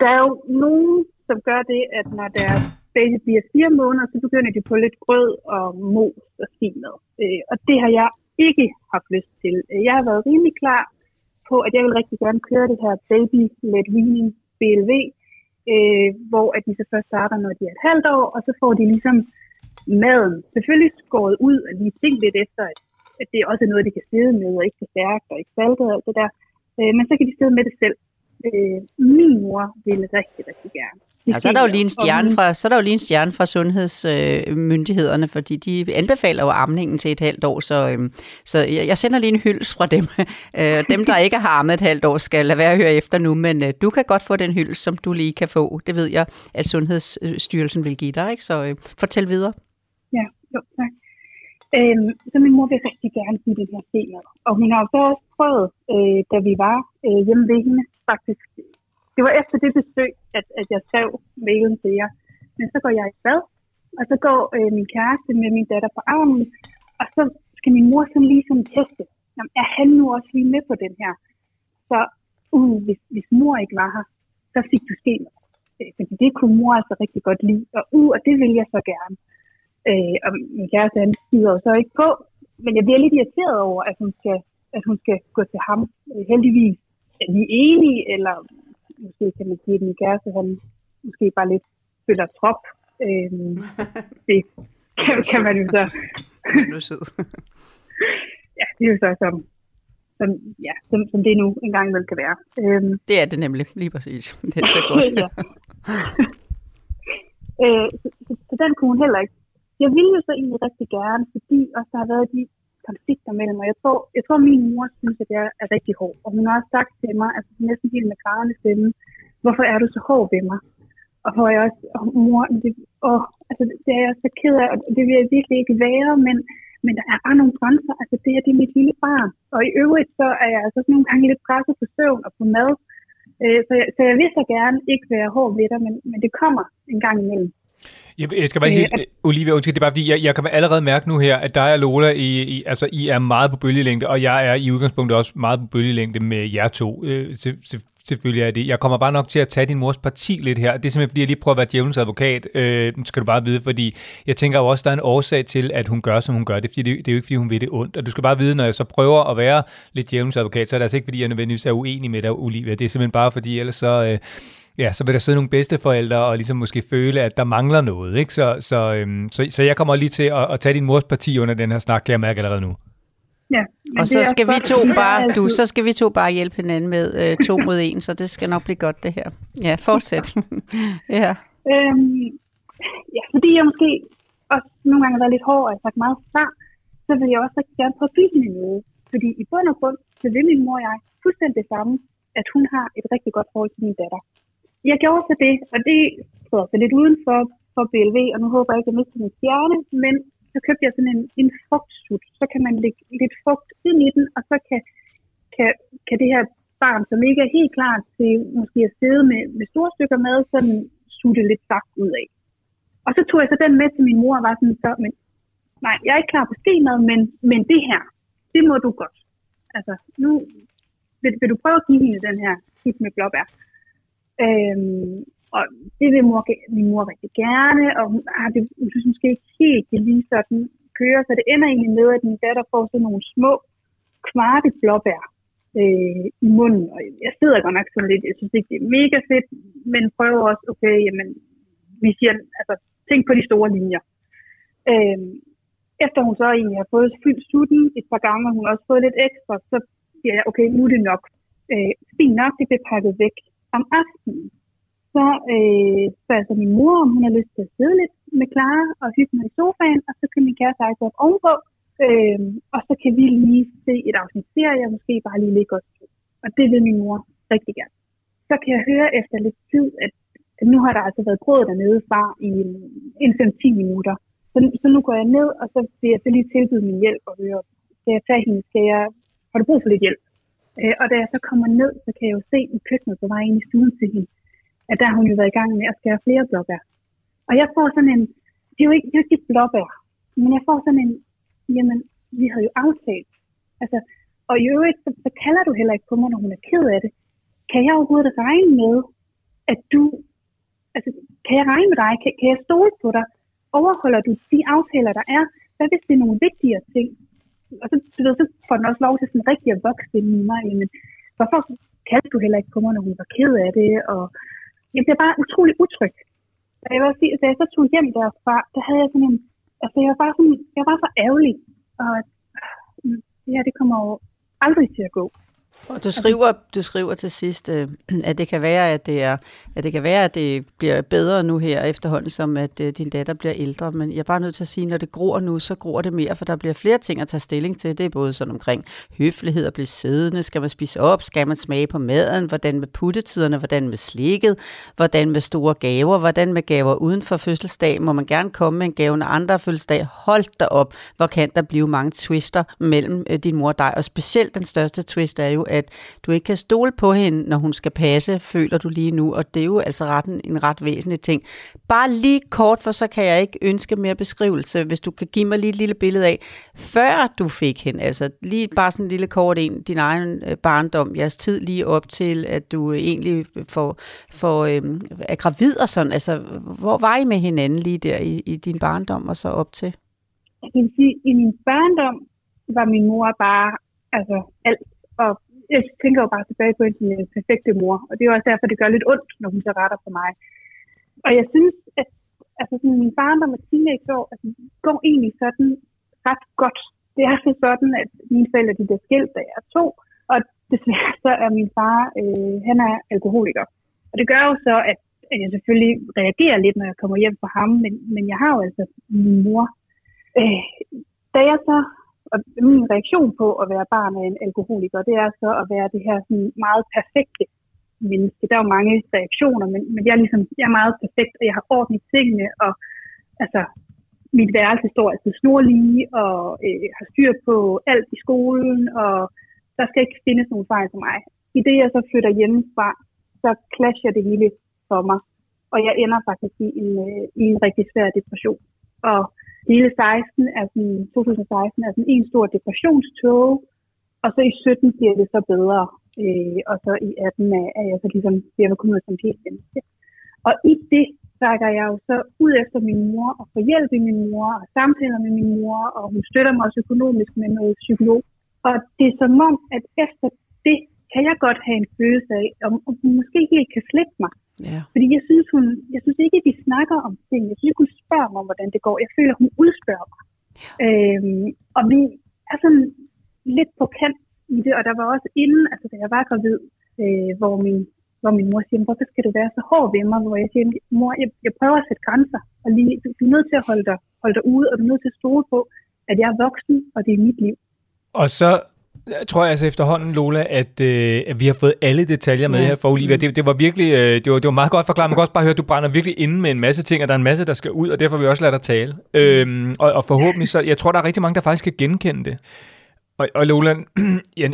Speaker 2: der er jo nogen, som gør det, at når deres baby bliver fire måneder, så begynder de på lidt grød og mos og finet. Øh, og det har jeg ikke haft lyst til. Jeg har været rimelig klar på, at jeg vil rigtig gerne køre det her baby-led weaning BLV, øh, hvor at de så først starter, når de er et halvt år, og så får de ligesom maden selvfølgelig skåret ud og lige tænkt lidt efter, at, at det også noget, de kan sidde med, og ikke for stærkt og ikke saltet og alt det der. Øh, men så kan de sidde med det selv. Øh, min mor ville rigtig, rigtig gerne.
Speaker 3: Ja, så er der jo lige en stjerne fra, så er der jo lige en stjerne fra sundhedsmyndighederne, øh, fordi de anbefaler jo amningen til et halvt år, så, øh, så jeg, jeg sender lige en hyldest fra dem. Øh, dem, der ikke har ammet et halvt år, skal lade være at høre efter nu, men øh, du kan godt få den hyldest, som du lige kan få. Det ved jeg, at Sundhedsstyrelsen vil give dig, ikke? så øh, fortæl videre.
Speaker 2: Ja, jo, tak. Øhm, så min mor vil rigtig gerne give den her femad. Og hun har jo så også prøvet, øh, da vi var øh, hjemme ved hende, faktisk. Det var efter det besøg, at, at jeg skrev mailen til jer. Men så går jeg i bad, og så går øh, min kæreste med min datter på armen, og så skal min mor sådan lige sådan teste. Jamen, er han nu også lige med på den her? Så uh, hvis, hvis mor ikke var her, så fik du skemad. Øh, Fordi det kunne mor altså rigtig godt lide, og uh, og det vil jeg så gerne. Øh, og min kæreste, han skider jo så ikke på, men jeg bliver lidt irriteret over, at hun skal, at hun skal gå til ham. Øh, heldigvis er vi enige, eller måske kan man sige, at min kæreste, han måske bare lidt følger trop. Øh, det kan, kan man jo så
Speaker 3: Nu sød.
Speaker 2: ja, det er jo så som, som, ja, som, som det nu engang vel kan være. Øhm,
Speaker 3: Det er det nemlig, lige præcis. Det er så godt.
Speaker 2: ja. øh, så, så, så, den kunne hun heller ikke. Jeg ville jo så egentlig rigtig gerne, fordi også der har været de konflikter mellem mig. Jeg tror, jeg tror min mor synes, at jeg er rigtig hård. Og hun har også sagt til mig, altså næsten helt med grædende stemme, hvorfor er du så hård ved mig? Og hvor jeg også, og mor, det, åh, altså, det er jeg så ked af, og det vil jeg virkelig ikke være, men, men der er bare nogle grænser. Altså det her, det er mit lille barn. Og i øvrigt, så er jeg altså nogle gange lidt presset på søvn og på mad. Øh, så, jeg, så jeg vil så gerne ikke være hård ved dig, men, men det kommer en gang imellem.
Speaker 4: Jeg, skal bare sige,
Speaker 2: Øh,
Speaker 4: Olivia, undskyld, det er bare fordi, jeg, jeg kan allerede mærke nu her, at dig og Lola, I, I, altså, I er meget på bølgelængde, og jeg er i udgangspunktet også meget på bølgelængde med jer to. Øh, til, til, selvfølgelig er det. Jeg kommer bare nok til at tage din mors parti lidt her. Det er simpelthen, fordi jeg lige prøver at være djævelens advokat. Øh, skal du bare vide, fordi jeg tænker jo også, der er en årsag til, at hun gør, som hun gør. Det er, fordi, det, det er jo ikke, fordi hun vil det ondt. Og du skal bare vide, når jeg så prøver at være lidt djævelens advokat, så er det altså ikke, fordi jeg nødvendigvis er uenig med dig, Olivia. Det er simpelthen bare, fordi ellers så... Øh, Ja, så vil der sidde nogle bedsteforældre og ligesom måske føle, at der mangler noget. Ikke? Så, så, øhm, så, så jeg kommer lige til at, at tage din mors parti under den her snak, kan jeg mærke allerede nu.
Speaker 2: Ja,
Speaker 3: Og så skal vi to bare, du, så skal vi to bare hjælpe hinanden med øh, to mod en, så det skal nok blive godt det her. Ja, fortsæt. ja.
Speaker 2: Øhm, ja, fordi jeg måske også nogle gange har været lidt hård og har sagt meget fra, så vil jeg også rigtig gerne prøve at fylde min noget. Fordi i bund og grund, så vil min mor og jeg fuldstændig det samme, at hun har et rigtig godt forhold til min datter. Jeg gjorde så det, og det tror så lidt uden for, for BLV, og nu håber jeg ikke, at jeg mister min stjerne, men så købte jeg sådan en, en frugtsut. Så kan man lægge lidt frugt ind i den, og så kan, kan, kan det her barn, som ikke er helt klar til måske at sidde med, med store stykker mad, sådan sutte lidt saft ud af. Og så tog jeg så den med til min mor og var sådan, så, men nej, jeg er ikke klar på stemad, men, men det her, det må du godt. Altså, nu vil, vil du prøve at give hende den her kit med blåbær. Øhm, og det vil mor, min mor rigtig gerne, og hun, har det, hun synes måske ikke helt, det lige sådan kører, så det ender egentlig med, at min datter får sådan nogle små kvarte blåbær øh, i munden, og jeg sidder godt nok sådan lidt, jeg synes ikke, det er mega fedt, men prøver også, okay, jamen, vi siger, altså, tænk på de store linjer. Øhm, efter hun så egentlig har fået fyldt sutten et par gange, og hun har også fået lidt ekstra, så siger jeg, okay, nu er det nok. Øh, fint nok, det bliver pakket væk. Om aftenen, så øh, spørger jeg så min mor, om hun har lyst til at sidde lidt med Clara og hygge mig i sofaen, og så kan min kæreste altså op ovenpå, øh, og så kan vi lige se et afsnit serie, og måske bare lige ligge os. Og det vil min mor rigtig gerne. Så kan jeg høre efter lidt tid, at at nu har der altså været brød dernede fra i en, en 5-10 minutter. Så, så nu går jeg ned, og så vil jeg så lige tilbyde min hjælp og høre, skal jeg tage hende, skal jeg, har du brug for lidt hjælp? Øh, og da jeg så kommer ned, så kan jeg jo se i køkkenet på vej ind i stuen til hende, at der har hun jo været i gang med at skære flere blåbær. Og jeg får sådan en, det er jo ikke, det er jo ikke blåbær, men jeg får sådan en, jamen, vi havde jo aftalt. Altså, og i øvrigt, så, så kalder du heller ikke på mig, når hun er ked af det. Kan jeg overhovedet regne med, at du, altså, kan jeg regne med dig? Kan, kan jeg stole på dig? Overholder du de aftaler, der er? Hvad hvis det er nogle vigtigere ting? Og så, du ved, så får den også lov til sådan rigtig at vokse ind i mig. Men hvorfor kaldte du heller ikke på mig, når hun var ked af det? Og jeg bliver bare utrolig utryg. Og jeg vil også sige, da jeg så tog hjem derfra, der havde jeg sådan en, altså jeg var bare sådan, jeg var så ærgerlig. Og øh, det her, det kommer jo aldrig til at gå.
Speaker 3: Og du skriver, du skriver til sidst, øh, at det kan være, at det er, at det kan være, at det bliver bedre nu her efterhånden, som at øh, din datter bliver ældre. Men jeg er bare nødt til at sige, at når det gror nu, så gror det mere, for der bliver flere ting at tage stilling til. Det er både sådan omkring høflighed at blive siddende, skal man spise op, skal man smage på maden, hvordan med puttetiderne, hvordan med slikket, hvordan med store gaver, hvordan med gaver uden for fødselsdag, må man gerne komme med en gave, når andre fødselsdag. Hold da op, hvor kan der blive mange twister mellem øh, din mor og dig, og specielt den største twist er jo, at du ikke kan stole på hende, når hun skal passe, føler du lige nu, og det er jo altså ret en, en ret væsentlig ting. Bare lige kort, for så kan jeg ikke ønske mere beskrivelse, hvis du kan give mig lige et lille billede af, før du fik hende, altså lige bare sådan en lille kort en, din egen øh, barndom, jeres tid lige op til, at du øh, egentlig får, får øh, er gravid og sådan, altså hvor var I med hinanden lige der i, i din barndom og så op til?
Speaker 2: Jeg kan sige, i min barndom var min mor bare altså alt. Og jeg tænker jo bare tilbage på hende som perfekte mor. Og det er jo også derfor, det gør lidt ondt, når hun så retter på mig. Og jeg synes, at altså sådan, min barndom og teenageår altså, går egentlig sådan ret godt. Det er så sådan, at mine forældre de bliver skilt, da jeg er to. Og desværre så er min far, øh, han er alkoholiker. Og det gør jo så, at, at jeg selvfølgelig reagerer lidt, når jeg kommer hjem fra ham. Men, men jeg har jo altså min mor. Øh, da jeg så og min reaktion på at være barn af en alkoholiker, det er så at være det her sådan meget perfekte menneske. Der er jo mange reaktioner, men, men jeg, er ligesom, jeg er meget perfekt, og jeg har orden i tingene, og altså, mit værelse står altid snorlige, og øh, har styr på alt i skolen, og der skal ikke findes nogen fejl for mig. I det, jeg så flytter hjemmefra, så clasher det hele for mig, og jeg ender faktisk i en, øh, i en rigtig svær depression. Og hele 16 er sådan, 2016 er sådan en stor depressionstog, og så i 17 bliver det så bedre, øh, og så i 18 er, er jeg så ligesom, jeg vil komme ud som helt menneske. Og i det rækker jeg jo så ud efter min mor, og får hjælp i min mor, og samtaler med min mor, og hun støtter mig også økonomisk med noget psykolog. Og det er som om, at efter det, kan jeg godt have en følelse af, om, om hun måske helt kan slippe mig.
Speaker 3: Ja.
Speaker 2: Fordi jeg synes, hun, jeg synes ikke, at vi snakker om ting. Jeg synes ikke, hun spørger mig, hvordan det går. Jeg føler, at hun udspørger mig. Øhm, og vi er sådan lidt på kant i det, og der var også inden, altså da jeg var gravid, øh, hvor, min, hvor min mor siger, hvorfor skal du være så hård ved mig? Hvor jeg siger, mor, jeg, jeg prøver at sætte grænser, og lige, du, du er nødt til at holde dig, holde dig ude, og du er nødt til at stole på, at jeg er voksen, og det er mit liv.
Speaker 4: Og så jeg tror jeg altså efterhånden, Lola, at, øh, at vi har fået alle detaljer med
Speaker 3: Ja.
Speaker 4: her for Olivia. Det, det var virkelig, øh, det var, det var meget godt forklaret. Man kan også bare høre, at du brænder virkelig inde med en masse ting, og der er en masse, der skal ud, og derfor vil vi også lade dig tale. Øhm, og, og forhåbentlig, så, jeg tror, der er rigtig mange, der faktisk kan genkende det. Og, og Lola, ja,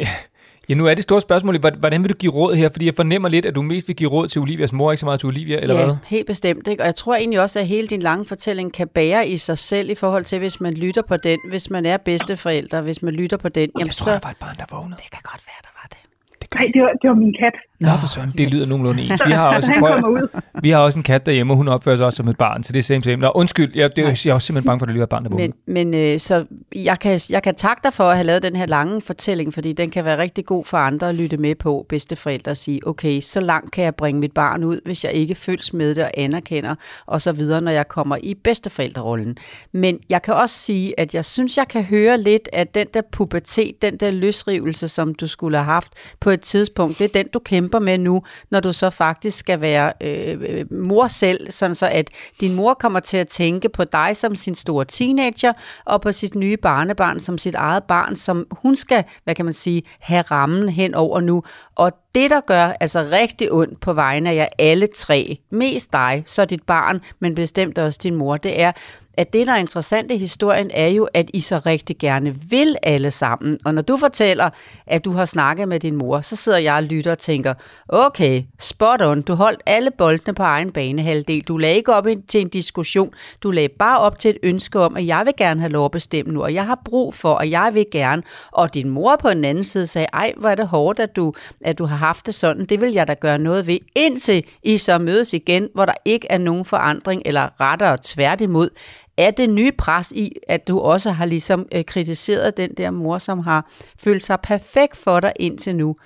Speaker 4: ja, nu er det store spørgsmål, hvordan- hvordan vil du give råd her? Fordi jeg fornemmer lidt, at du mest vil give råd til Olivias mor, ikke så meget til Olivia, eller
Speaker 3: ja,
Speaker 4: hvad?
Speaker 3: helt bestemt. Ikke? Og jeg tror egentlig også, at hele din lange fortælling kan bære i sig selv i forhold til, hvis man lytter på den, hvis man er bedsteforældre, hvis man lytter på den, jamen
Speaker 4: Jeg tror,
Speaker 3: så...
Speaker 4: der var et barn, der vågnede.
Speaker 3: Det kan godt være, der var det.
Speaker 4: Det gør
Speaker 2: Nej, det var, det var min kat.
Speaker 4: Nå, for søren, det lyder nogenlunde ens. Vi har også, prøv, vi har også en kat derhjemme, og hun opfører sig også som et barn, så det er same same. Nå, undskyld, jeg, det, er- jeg er også simpelthen bange for, at det lige var et barn, der.
Speaker 3: Men, men øh, så jeg kan, jeg kan takke dig for at have lavet den her lange fortælling, fordi den kan være rigtig god for andre at lytte med på, bedsteforældre og sige, okay, så langt kan jeg bringe mit barn ud, hvis jeg ikke føles med det og anerkender, og så videre, når jeg kommer i bedsteforældrerollen. Men jeg kan også sige, at jeg synes, jeg kan høre lidt, at den der pubertet, den der løsrivelse, som du skulle have haft på et tidspunkt, det er den, du kæmper med nu, når du så faktisk skal være øh, øh, mor selv, sådan så at din mor kommer til at tænke på dig som sin store teenager, og på sit nye barnebarn som sit eget barn, som hun skal, hvad kan man sige, have rammen hen over nu. Og det, der gør altså rigtig ondt på vegne af jer alle tre, mest dig, så dit barn, men bestemt også din mor, det er, at det, der er interessant i historien, er jo, at I så rigtig gerne vil alle sammen. Og når du fortæller, at du har snakket med din mor, så sidder jeg og lytter og tænker, okay, spot on, du holdt alle boldene på egen banehalvdel. Du lagde ikke op til en diskussion, du lagde bare op til et ønske om, at jeg vil gerne have lov at bestemme nu, og jeg har brug for, og jeg vil gerne. Og din mor på den anden side sagde, ej, hvor er det hårdt, at du, at du har haft det sådan, det vil jeg da gøre noget ved, indtil I så mødes igen, hvor der ikke er nogen forandring, eller rettere tværtimod, er det nye pres i, at du også har ligesom øh, kritiseret den der mor, som har følt sig perfekt for dig indtil nu.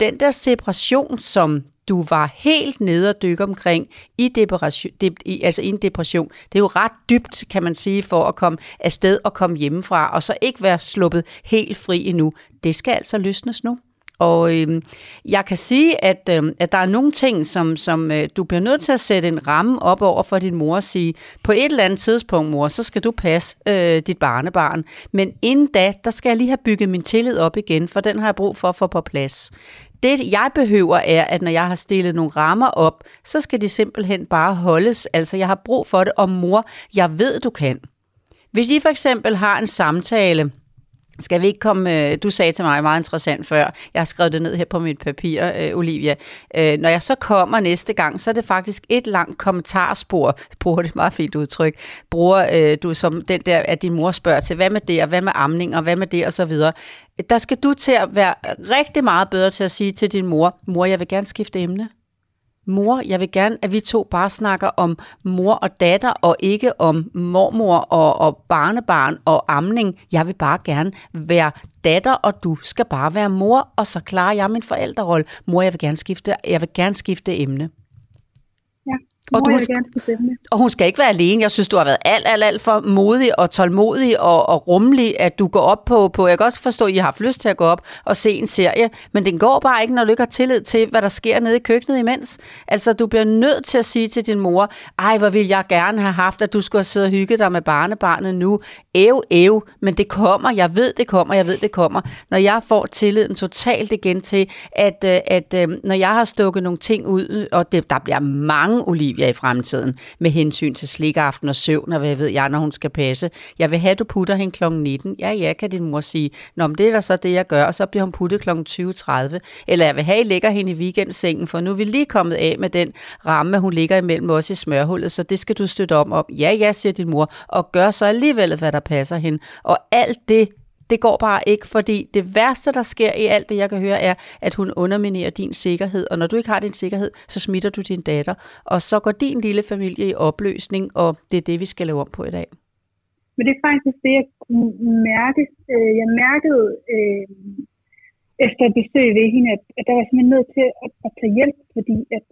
Speaker 3: Den der separation, som du var helt nede og dykke omkring i, depression, de, i, altså i en depression, det er jo ret dybt, kan man sige, for at komme afsted og komme hjemmefra, og så ikke være sluppet helt fri endnu. Det skal altså løsnes nu. Og øh, jeg kan sige, at, øh, at der er nogle ting, som, som øh, du bliver nødt til at sætte en ramme op over for din mor og sige, på et eller andet tidspunkt, mor, så skal du passe øh, dit barnebarn. Men inden da, der skal jeg lige have bygget min tillid op igen, for den har jeg brug for at få på plads. Det jeg behøver er, at når jeg har stillet nogle rammer op, så skal de simpelthen bare holdes. Altså jeg har brug for det, og mor, jeg ved du kan. Hvis I for eksempel har en samtale, skal vi ikke komme, øh, du sagde til mig meget interessant før, jeg har skrevet det ned her på mit papir, øh, Olivia. Øh, når jeg så kommer næste gang, så er det faktisk et langt kommentarspor, bruger det meget fint udtryk, bruger du som den der, at din mor spørger til, hvad med det, og hvad med amning, og hvad med det, og så videre. Der skal du til at være rigtig meget bedre til at sige til din mor, mor, jeg vil gerne skifte emne. Mor, jeg vil gerne, at vi to bare snakker om mor og datter, og ikke om mormor og, og barnebarn og amning. Jeg vil bare gerne være datter, og du skal bare være mor, og så klarer jeg min forældrerolle. Mor, jeg vil gerne skifte, jeg vil gerne skifte emne. Og du. Og hun skal ikke være alene. Jeg synes, du har været alt, alt, alt for modig og tålmodig og, og rummelig, at du går op på, på... Jeg kan også forstå, at I har haft lyst til at gå op og se en serie, men den går bare ikke, når du ikke har tillid til, hvad der sker nede i køkkenet imens. Altså, du bliver nødt til at sige til din mor, ej, hvor vil jeg gerne have haft, at du skulle have siddet og hygget dig med barnebarnet nu. Æv, æv, men det kommer. Jeg ved, det kommer. Jeg ved, det kommer. Når jeg får tilliden totalt igen til, at, øh, at øh, når jeg har stukket nogle ting ud, og det, der bliver mange Olivia i fremtiden, med hensyn til slikaften og søvn, og hvad ved jeg, når hun skal passe. Jeg vil have, at du putter hende kl. 19. Ja, ja, kan din mor sige. Nå, men det er da så det, jeg gør, og så bliver hun puttet kl. 20.30. Eller jeg vil have, at I lægger hende i weekendsengen, for nu er vi lige kommet af med den ramme, hun ligger imellem os i smørhullet, så det skal du støtte om op. Ja, ja, siger din mor, og gør så alligevel, hvad der passer hende. Og alt det, det går bare ikke, fordi det værste, der sker i alt det, jeg kan høre, er, at hun underminerer din sikkerhed. Og når du ikke har din sikkerhed, så smitter du din datter. Og så går din lille familie i opløsning, og det er det, vi skal lave om på i dag.
Speaker 2: Men det er faktisk det, jeg kunne mærke. Øh, jeg mærkede øh, efter et besøg ved hende, at, at der var simpelthen nødt til at, at tage hjælp, fordi at,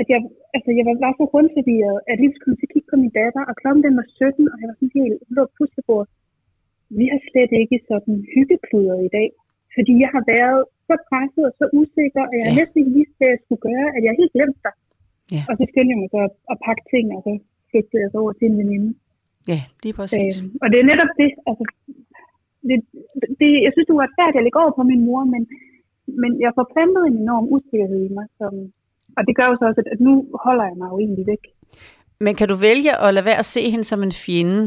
Speaker 2: at jeg, altså jeg var, var så rundforvirret, at lige skulle til kigge på min datter, og klokken den var 17, og jeg var sådan helt, hun lå på puslebord. Vi har slet ikke sådan hyggekluder i dag, fordi jeg har været så presset og så usikker, og jeg har
Speaker 3: Ja.
Speaker 2: næsten ikke vidst, hvad jeg skulle gøre, at jeg helt glemt dig.
Speaker 3: Ja.
Speaker 2: Og så skyndte jeg mig så at, at pakke ting, og så flygtede jeg så over til en veninde.
Speaker 3: Ja, lige præcis.
Speaker 2: Øhm, og det er netop det, altså, det, det, jeg synes, det var svært at lægge over på min mor, men, men jeg får plantet en enorm usikkerhed i mig, som, og det gør jo så også, at, at nu holder jeg mig jo egentlig væk.
Speaker 3: Men kan du vælge at lade være at se hende som en fjende,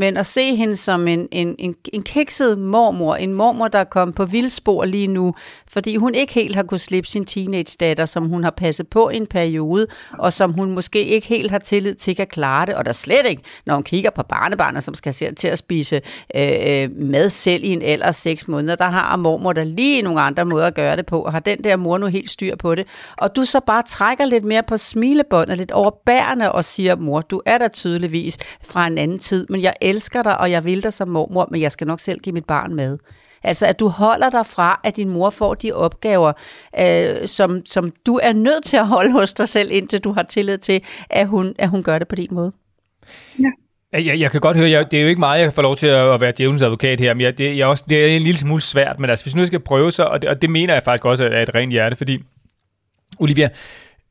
Speaker 3: men at se hende som en, en, en, en kikset mormor, en mormor, der er kommet på vildspor lige nu, fordi hun ikke helt har kunnet slippe sin teenage-datter, som hun har passet på i en periode, og som hun måske ikke helt har tillid til at klare det, og der slet ikke, når hun kigger på barnebarnet, som skal til at spise øh, øh mad selv i en alder af seks måneder, der har mormor der lige nogle andre måder at gøre det på, og har den der mor nu helt styr på det, og du så bare trækker lidt mere på smilebåndet, lidt overbærende og siger, mor, du er der tydeligvis fra en anden tid, men jeg elsker dig, og jeg vil dig som mormor, men jeg skal nok selv give mit barn mad. Altså, at du holder dig fra, at din mor får de opgaver, øh, som, som du er nødt til at holde hos dig selv, indtil du har tillid til, at hun, at hun gør det på din måde.
Speaker 4: Jeg, jeg, jeg kan godt høre, jeg, det er jo ikke meget, jeg får lov til at, at være djævelens advokat her, men jeg, det, jeg også, det er en lille smule svært, men altså, hvis nu jeg skal prøve så, og det, og det mener jeg faktisk også er et rent hjerte, fordi, Olivia,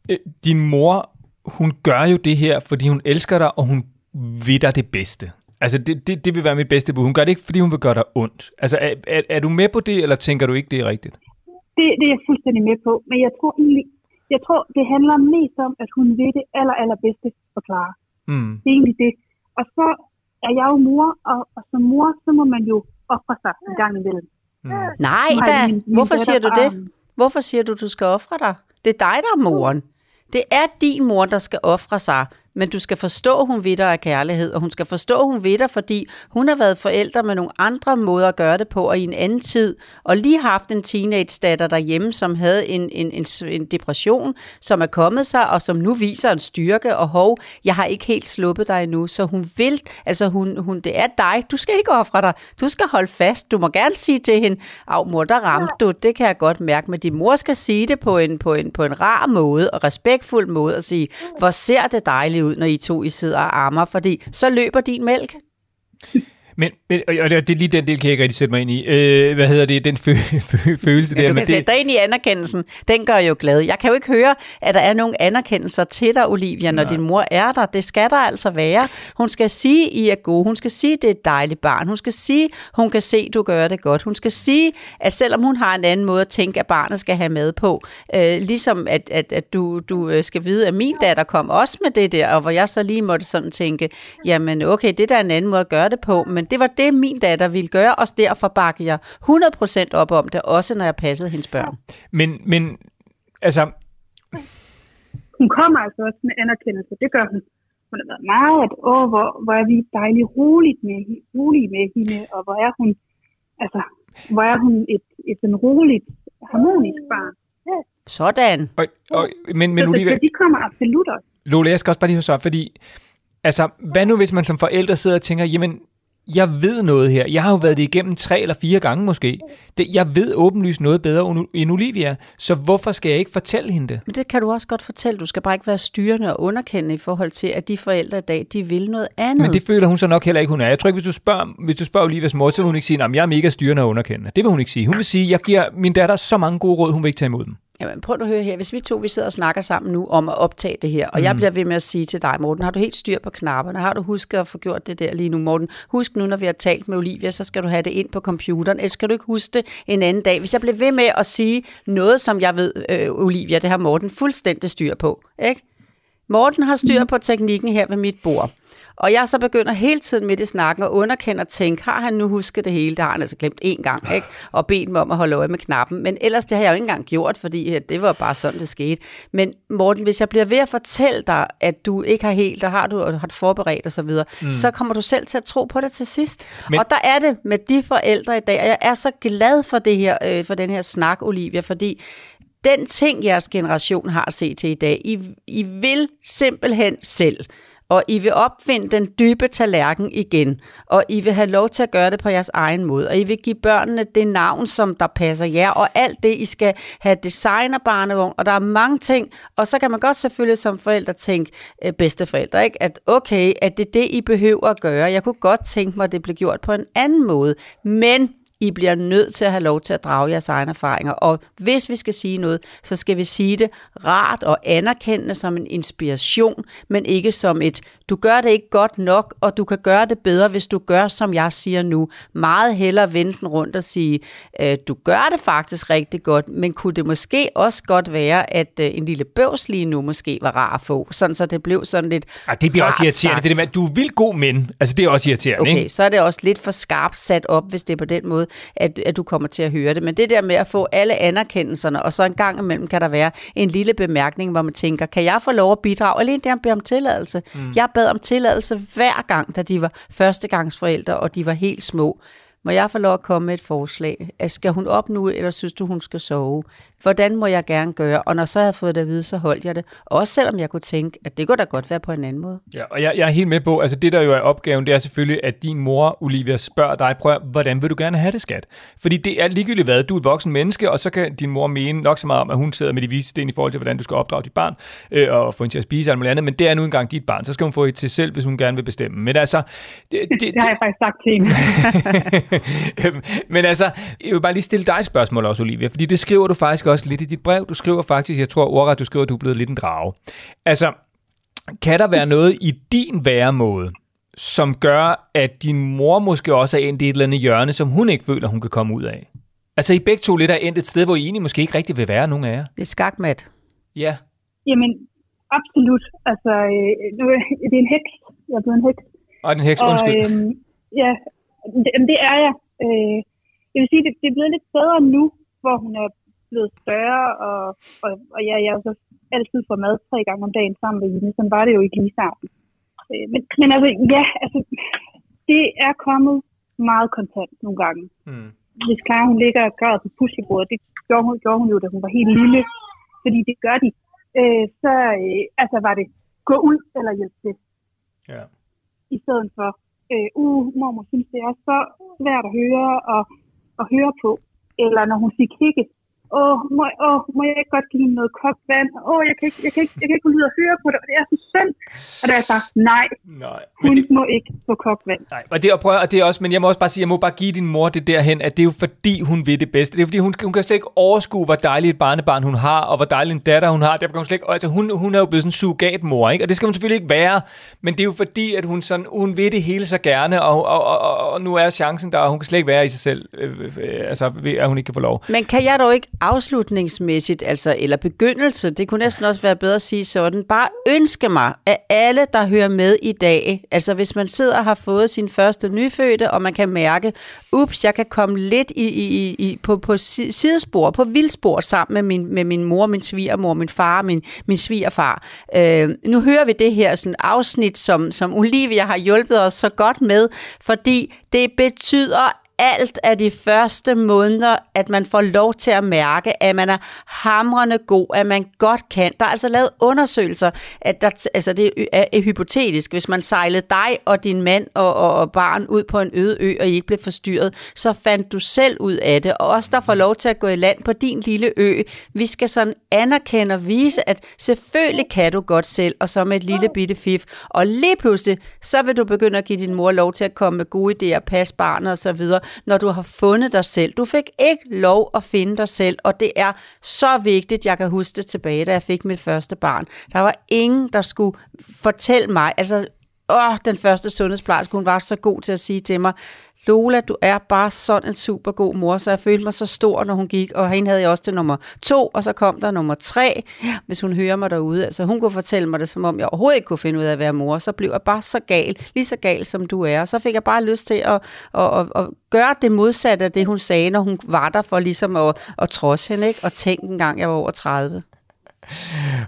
Speaker 4: øh, din mor, hun gør jo det her, fordi hun elsker dig, og hun vil dig det bedste. Altså, det, det, det vil være mit bedste bud. Hun gør det ikke, fordi hun vil gøre dig ondt. Altså, er, er, er du med på det, eller tænker du ikke, det er rigtigt?
Speaker 2: Det, det er jeg fuldstændig med på, men jeg tror egentlig, jeg tror, det handler mest om, at hun vil det aller, allerbedste for Clara.
Speaker 4: Mm.
Speaker 2: Det er egentlig det. Og så er jeg jo mor, og, og som mor, så må man jo ofre sig en gang imellem.
Speaker 4: Mm.
Speaker 3: Nej da,
Speaker 2: min- min
Speaker 3: hvorfor
Speaker 2: datter
Speaker 3: siger du det? Hvorfor siger du, du skal ofre dig? Det er dig, der er moren. Det er din mor, der skal ofre sig. Men du skal forstå, hun ved dig af kærlighed, og hun skal forstå, hun ved dig, fordi hun har været forældre med nogle andre måder at gøre det på, og i en anden tid, og lige haft en teenage-datter derhjemme, som havde en, en, en, en depression, som er kommet sig, og som nu viser en styrke, og hov, jeg har ikke helt sluppet dig endnu, så hun vil, altså hun, hun, det er dig, du skal ikke ofre dig, du skal holde fast, du må gerne sige til hende, af mor, der ramte du, det kan jeg godt mærke, men din mor skal sige det på en, på en, på en rar måde, og respektfuld måde, og sige, hvor ser det dejligt ud, når I to I sidder og ammer, fordi så løber din mælk.
Speaker 4: Men, men og det det er lige den del, kan jeg ikke rigtig sætte mig ind i. Øh, hvad hedder det? Den fø, fø, følelse
Speaker 3: Ja,
Speaker 4: der.
Speaker 3: du
Speaker 4: men
Speaker 3: kan
Speaker 4: det,
Speaker 3: sætte dig ind i anerkendelsen. Den gør jo glad. Jeg kan jo ikke høre, at der er nogen anerkendelser til dig, Olivia, når
Speaker 4: Nej.
Speaker 3: din mor er der. Det skal der altså være. Hun skal sige, I er gode. Hun skal sige, det er et dejligt barn. Hun skal sige, hun kan se, du gør det godt. Hun skal sige, at selvom hun har en anden måde at tænke, at barnet skal have med på, øh, ligesom at, at, at du, du øh, skal vide, at min datter kom også med det der, og hvor jeg så lige måtte sådan tænke, jamen okay, det der er en anden måde at gøre det på, men Det var det, min datter ville gøre, og derfor bakker jeg 100% op om det, også når jeg passede hendes børn.
Speaker 4: Men, men altså,
Speaker 2: hun kommer altså også med anerkendelse. Det gør hun. Hun har været meget, at åh, hvor, hvor er vi dejligt roligt med, rolige med hende, og hvor er hun, altså, hvor er hun et, et sådan roligt, harmonisk barn. Ja,
Speaker 3: Sådan.
Speaker 4: og, og, men, men
Speaker 2: så,
Speaker 4: Olivia,
Speaker 2: så de kommer absolut også.
Speaker 4: Lola, jeg skal også bare lige høre så, fordi, altså, hvad nu hvis man som forældre sidder og tænker, jamen, jeg ved noget her. Jeg har jo været det igennem tre eller fire gange måske. Det, jeg ved åbenlyst noget bedre end- Olivia, så hvorfor skal jeg ikke fortælle hende det?
Speaker 3: Men det kan du også godt fortælle. Du skal bare ikke være styrende og underkendende i forhold til, at de forældre i dag, de vil noget andet.
Speaker 4: Men det føler hun så nok heller ikke, hun er. Jeg tror ikke, hvis du spørger, hvis du spørger Olivias mor, så vil hun ikke sige, at jeg er mega styrende og underkendende. Det vil hun ikke sige. Hun vil sige, jeg giver min datter så mange gode råd, hun vil ikke tage imod dem.
Speaker 3: Jamen, prøv at høre her. Hvis vi to vi sidder og snakker sammen nu om at optage det her, og mm. jeg bliver ved med at sige til dig, Morten, har du helt styr på knapperne? Har du husket at få gjort det der lige nu, Morten? Husk nu, når vi har talt med Olivia, så skal du have det ind på computeren. Ellers skal du ikke huske det en anden dag. Hvis jeg bliver ved med at sige noget, som jeg ved, øh, Olivia, det har Morten fuldstændig styr på. Ikke? Morten har styr på teknikken her ved mit bord. Og jeg så begynder hele tiden midt i snakken og tænke, har han nu husket det hele? Det har han altså glemt én gang, ikke? Og bedt mig om at holde øje med knappen. Men ellers, det har jeg jo ikke engang gjort, fordi øh, det var bare sådan, det skete. Men Morten, hvis jeg bliver ved at fortælle dig, at du ikke har helt, der har du og har du forberedt og så videre, mm. så kommer du selv til at tro på det til sidst.
Speaker 4: Men...
Speaker 3: Og der er det med de forældre i dag, og jeg er så glad for det her, øh, for den her snak, Olivia, fordi den ting, jeres generation har set til i dag, I, I vil simpelthen selv. Og I vil opfinde den dybe tallerken igen. Og I vil have lov til at gøre det på jeres egen måde. Og I vil give børnene det navn, som der passer jer. Og alt det, I skal have designer barnevogn, Og der er mange ting. Og så kan man godt selvfølgelig som forældre tænke, øh, bedsteforældre, ikke? at okay, at det er det, I behøver at gøre. Jeg kunne godt tænke mig, at det blev gjort på en anden måde. Men i bliver nødt til at have lov til at drage jeres egne erfaringer. Og hvis vi skal sige noget, så skal vi sige det rart og anerkendende som en inspiration, men ikke som et, du gør det ikke godt nok, og du kan gøre det bedre, hvis du gør, som jeg siger nu. Meget hellere vende den rundt og sige, øh, du gør det faktisk rigtig godt, men kunne det måske også godt være, at øh, en lille bøvs lige nu måske var rar at få, sådan så det blev sådan lidt
Speaker 4: Ej, det bliver også irriterende.
Speaker 3: sagt.
Speaker 4: Det der med, at du vil god men. Altså, det er også irriterende,
Speaker 3: Okay,
Speaker 4: ikke?
Speaker 3: så er det også lidt for skarpt sat op, hvis det er på den måde, at, at du kommer til at høre det. Men det der med at få alle anerkendelserne, og så en gang imellem kan der være en lille bemærkning, hvor man tænker, kan jeg få lov at bidrage? Alene det at bede om tilladelse. Mm. Jeg bad om tilladelse hver gang, da de var førstegangsforældre, og de var helt små. Må jeg få lov at komme med et forslag? Skal hun op nu, eller synes du, hun skal sove? Hvordan må jeg gerne gøre? Og når så havde jeg fået det at vide, så holdt jeg det. Også selvom jeg kunne tænke, at det kunne da godt være på en anden måde.
Speaker 4: Ja, og jeg, jeg er helt med på, altså det der jo er opgaven, det er selvfølgelig, at din mor, Olivia, spørger dig, prøv, hvordan vil du gerne have det, skat? Fordi det er ligegyldigt hvad, du er et voksen menneske, og så kan din mor mene nok så meget om, at hun sidder med de vise sten i forhold til, hvordan du skal opdrage dit barn, øh, og få hende til at spise alt muligt andet, men det er nu engang dit barn, så skal hun få et til selv, hvis hun gerne vil bestemme. Men altså, det, det,
Speaker 2: Det har jeg faktisk sagt til hende.
Speaker 4: Men altså, jeg vil bare lige stille dig et spørgsmål også, Olivia, fordi det skriver du faktisk også lidt i dit brev. Du skriver faktisk, jeg tror ordret, du skriver, at du er blevet lidt en drage. Altså, kan der være noget i din væremåde, som gør, at din mor måske også er endt i et eller andet hjørne, som hun ikke føler, hun kan komme ud af? Altså, I begge to lidt er endt et sted, hvor I egentlig måske ikke rigtig vil være, nogen af jer.
Speaker 3: Et skakmat.
Speaker 4: Ja.
Speaker 2: Jamen, absolut. Altså, øh, nu er- det er en heks. Jeg er blevet en heks.
Speaker 4: Og den heks,
Speaker 2: Og,
Speaker 4: undskyld.
Speaker 2: øhm, ja, det, det er jeg. Øh, jeg vil sige, det, det er blevet lidt bedre nu, hvor hun er blevet større, og, og, og ja, jeg har jo så altid får mad tre gange om dagen sammen med hende. Sådan var det jo ikke lige starten. Øh, men, men altså, ja, altså, det er kommet meget kontant nogle gange.
Speaker 4: Mm.
Speaker 2: Hvis Clara hun ligger og gør på puslebordet, det gjorde hun, gjorde hun jo, da hun var helt lille, fordi det gør de. Øh, så øh, altså, var det gå ud eller hjælp til
Speaker 4: Ja.
Speaker 2: i stedet for, øh, uh, mormor synes, det er så svært at høre og og høre på. Eller når hun siger kikke, åh, må, åh, må jeg ikke godt give hende noget kogt vand? Åh, jeg kan ikke, jeg kan ikke, jeg kan ikke gå ud og høre på det, og det er så synd. Og der er jeg bare, nej,
Speaker 4: Nej.
Speaker 2: Hun
Speaker 4: det,
Speaker 2: må ikke få kogt vand.
Speaker 4: Nej, og det, og prøv, og det er også, men jeg må også bare sige, jeg må bare give din mor det derhen, at det er jo fordi, hun vil det bedste. Det er fordi, hun, hun kan slet ikke overskue, hvor dejligt et barnebarn hun har, og hvor dejlig en datter hun har. Derfor kan hun slet ikke, altså hun, hun er jo blevet sådan en surrogatmor, ikke? Og det skal hun selvfølgelig ikke være, men det er jo fordi, at hun, sådan, hun vil det hele så gerne, og, og, og, og nu er chancen der, og hun kan slet ikke være i sig selv, øh, øh, altså at hun ikke kan få lov.
Speaker 3: Men kan jeg dog ikke afslutningsmæssigt, altså, eller begyndelse, det kunne næsten også være bedre at sige sådan, bare ønske mig, at alle, der hører med i dag, altså hvis man sidder og har fået sin første nyfødte, og man kan mærke, ups, jeg kan komme lidt i, i, i, på, på sidespor, på vildspor sammen med min, med min mor, min svigermor, min far, min, min svigerfar. Øh, nu hører vi det her sådan afsnit, som, som Olivia har hjulpet os så godt med, fordi det betyder alt af de første måneder, at man får lov til at mærke, at man er hamrende god, at man godt kan. Der er altså lavet undersøgelser, at der, altså det er, er hypotetisk. Hvis man sejlede dig og din mand og, og, og barn ud på en øde ø, og I ikke blev forstyrret, så fandt du selv ud af det. Og os, der får lov til at gå i land på din lille ø, vi skal sådan anerkende og vise, at selvfølgelig kan du godt selv, og så med et lille bitte fif. Og lige pludselig, så vil du begynde at give din mor lov til at komme med gode idéer, passe barnet og så videre, når du har fundet dig selv. Du fik ikke lov at finde dig selv, og det er så vigtigt, jeg kan huske det tilbage, da jeg fik mit første barn. Der var ingen, der skulle fortælle mig, altså, åh, den første sundhedsplejerske, hun var så god til at sige til mig, Lola, du er bare sådan en super god mor, så jeg følte mig så stor, når hun gik, og hende havde jeg også til nummer to, og så kom der nummer tre, hvis hun hører mig derude. Altså hun kunne fortælle mig det, som om jeg overhovedet ikke kunne finde ud af at være mor, så blev jeg bare så gal, lige så gal som du er. Så fik jeg bare lyst til at, at, at, at gøre det modsatte af det, hun sagde, når hun var der for ligesom at, at trodse hende, ikke? og tænke en gang, jeg var over 30.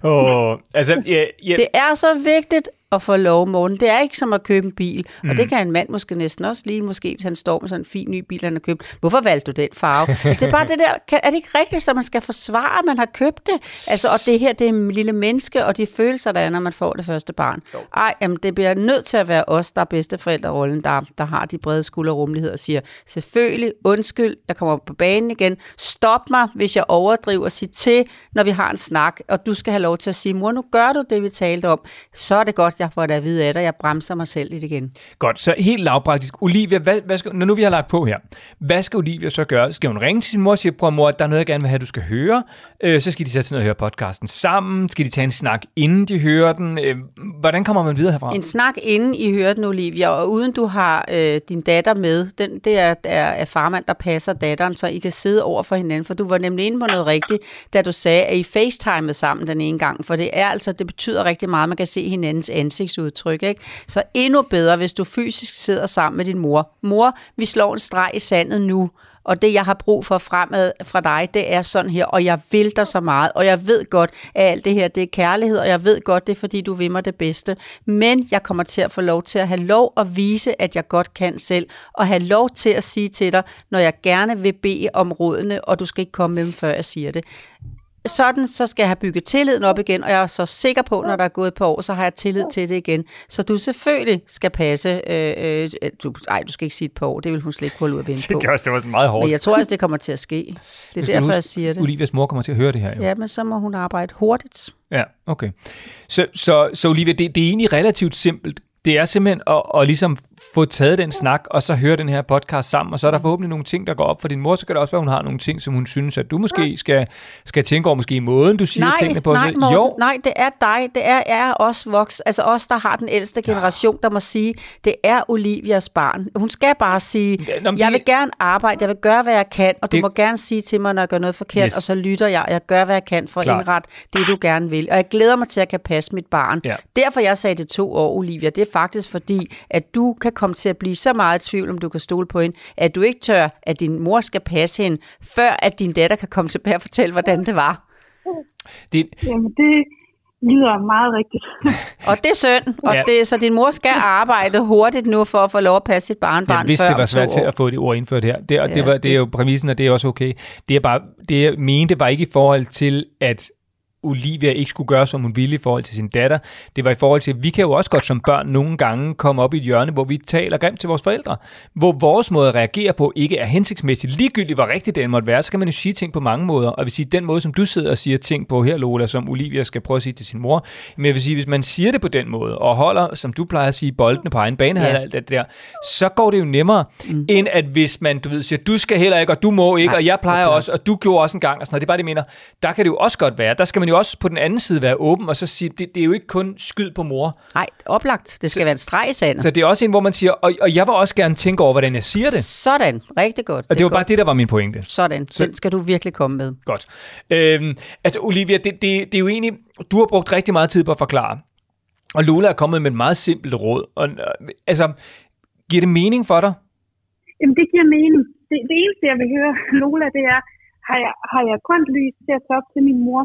Speaker 4: Åh, altså, ja, ja,
Speaker 3: Det er så vigtigt at få lov, Morten. Det er ikke som at købe en bil. Mm. Og det kan en mand måske næsten også lige, måske hvis han står med sådan en fin ny bil, han har købt. Hvorfor valgte du den farve? altså, det er bare det der, kan, er det ikke rigtigt, at man skal forsvare, at man har købt det? Altså, og det her, det er en lille menneske, og de følelser, der er, når man får det første barn. Jo. Ej, jamen, det bliver nødt til at være os, der er bedsteforældrerollen, der, der har de brede skuldre og rummelighed og siger, selvfølgelig, undskyld, jeg kommer på banen igen. Stop mig, hvis jeg overdriver sig til, når vi har en snak, og du skal have lov til at sige, mor, nu gør du det, vi talte om. Så er det godt, jeg får det at vide af dig. Jeg bremser mig selv lidt igen.
Speaker 4: Godt, så helt lavpraktisk. Olivia, hvad, hvad skal, når nu vi har lagt på her, hvad skal Olivia så gøre? Skal hun ringe til sin mor og sige, prøv mor, der er noget, jeg gerne vil have, du skal høre. Øh, så skal de sætte sig ned og høre podcasten sammen. Skal de tage en snak, inden de hører den? Øh, hvordan kommer man videre herfra?
Speaker 3: En snak inden I hører den, Olivia, og uden du har øh, din datter med, den, det er, er, er farmand, der passer datteren, så I kan sidde over for hinanden, for du var nemlig inde på noget rigtigt, da du sagde, at I facetimede sammen den ene gang, for det er altså, det betyder rigtig meget, at man kan se hinandens ansigtsudtryk, ikke? Så endnu bedre, hvis du fysisk sidder sammen med din mor. Mor, vi slår en streg i sandet nu, og det, jeg har brug for fremad fra dig, det er sådan her, og jeg vil dig så meget, og jeg ved godt, at alt det her, det er kærlighed, og jeg ved godt, det er, fordi du vil mig det bedste. Men jeg kommer til at få lov til at have lov at vise, at jeg godt kan selv, og have lov til at sige til dig, når jeg gerne vil bede om rådene, og du skal ikke komme med dem, før jeg siger det. Sådan, så skal jeg have bygget tilliden op igen, og jeg er så sikker på, når der er gået et par år, så har jeg tillid til det igen. Så du selvfølgelig skal passe, øh, øh, du, ej, du skal ikke sige et par år, det vil hun slet ikke holde ud at vente på.
Speaker 4: Det, også, det var sådan meget hårdt.
Speaker 3: Men jeg tror også, det kommer til at ske. Det er derfor,
Speaker 4: huske,
Speaker 3: jeg siger det.
Speaker 4: Olivias mor kommer til at høre det her. Jo.
Speaker 3: Ja, men så må hun arbejde hurtigt.
Speaker 4: Ja, okay. Så, så, så Olivia, det, det er egentlig relativt simpelt. Det er simpelthen at, at ligesom få taget den snak, og så høre den her podcast sammen, og så er der forhåbentlig nogle ting, der går op for din mor, så kan det også være, hun har nogle ting, som hun synes, at du måske skal, skal tænke over, måske i måden, du siger
Speaker 3: nej,
Speaker 4: tingene på.
Speaker 3: nej,
Speaker 4: Så-
Speaker 3: Morten,
Speaker 4: jo,
Speaker 3: nej, det er dig. Det er, er os voks, altså os, der har den ældste generation, der må sige, det er Olivias barn. Hun skal bare sige,
Speaker 4: nå,
Speaker 3: jeg
Speaker 4: det-
Speaker 3: vil gerne arbejde, jeg vil gøre, hvad jeg kan, og du
Speaker 4: Det-
Speaker 3: må gerne sige til mig, når jeg gør noget forkert,
Speaker 4: Yes.
Speaker 3: og så lytter jeg, og jeg gør, hvad jeg kan for at
Speaker 4: Klart.
Speaker 3: indrette det, du gerne vil. Og jeg glæder mig til, at jeg kan passe mit barn.
Speaker 4: Ja.
Speaker 3: Derfor jeg sagde det to år, Olivia, det er faktisk fordi, at du kan komme til at blive så meget i tvivl, om du kan stole på hende, at du ikke tør, at din mor skal passe hende, før at din datter kan komme tilbage og fortælle, hvordan det var.
Speaker 4: det,
Speaker 2: Jamen, det lyder meget rigtigt.
Speaker 3: Og det er synd, og
Speaker 4: Ja.
Speaker 3: ja. det, så din mor skal arbejde hurtigt nu for at få lov at passe sit barnbarn
Speaker 4: jeg vidste,
Speaker 3: før
Speaker 4: det var svært til at få det ord indført her. Det, og det,
Speaker 3: Ja,
Speaker 4: var, det er
Speaker 3: det-
Speaker 4: jo præmissen, og det er også okay. Det, er bare, det jeg mente var ikke i forhold til, at Olivia ikke skulle gøre, som hun ville i forhold til sin datter. Det var i forhold til, at vi kan jo også godt som børn nogle gange komme op i et hjørne, hvor vi taler grimt til vores forældre. Hvor vores måde at reagere på ikke er hensigtsmæssigt. Ligegyldigt, hvor rigtigt den måtte være, så kan man jo sige ting på mange måder. Og vil sige, den måde, som du sidder og siger ting på her, Lola, som Olivia skal prøve at sige til sin mor. Men jeg vil sige, hvis man siger det på den måde, og holder, som du plejer at sige, boldene på egen bane, ja.
Speaker 3: Ja.
Speaker 4: alt det der, så går det jo nemmere, mm. end at hvis man, du ved, siger, du skal heller ikke, og du må ikke,
Speaker 3: Nej,
Speaker 4: og jeg plejer
Speaker 3: er
Speaker 4: også, og du gjorde også en gang, og sådan noget. Det er bare det, mener. Der kan det jo også godt være. Der skal man jo også på den anden side være åben og så sige, det, det er jo ikke kun skyd på mor.
Speaker 3: Nej, oplagt. Det skal være en streg i sandet.
Speaker 4: Så det er også en, hvor man siger, og, og jeg vil også gerne tænke over, hvordan jeg siger det.
Speaker 3: Sådan. Rigtig godt.
Speaker 4: Og det var
Speaker 3: er
Speaker 4: bare
Speaker 3: godt.
Speaker 4: det, der var min pointe.
Speaker 3: Sådan.
Speaker 4: Så-
Speaker 3: Den skal du virkelig komme med.
Speaker 4: Godt. Øhm, altså, Olivia, det, det, det er jo egentlig, du har brugt rigtig meget tid på at forklare. Og Lola er kommet med et meget simpelt råd. Og, øh, altså, giver det mening for dig?
Speaker 2: Jamen, det giver mening. Det, det eneste, jeg vil høre, Lola, det er, har jeg, har jeg grønt lys til at tage op til min mor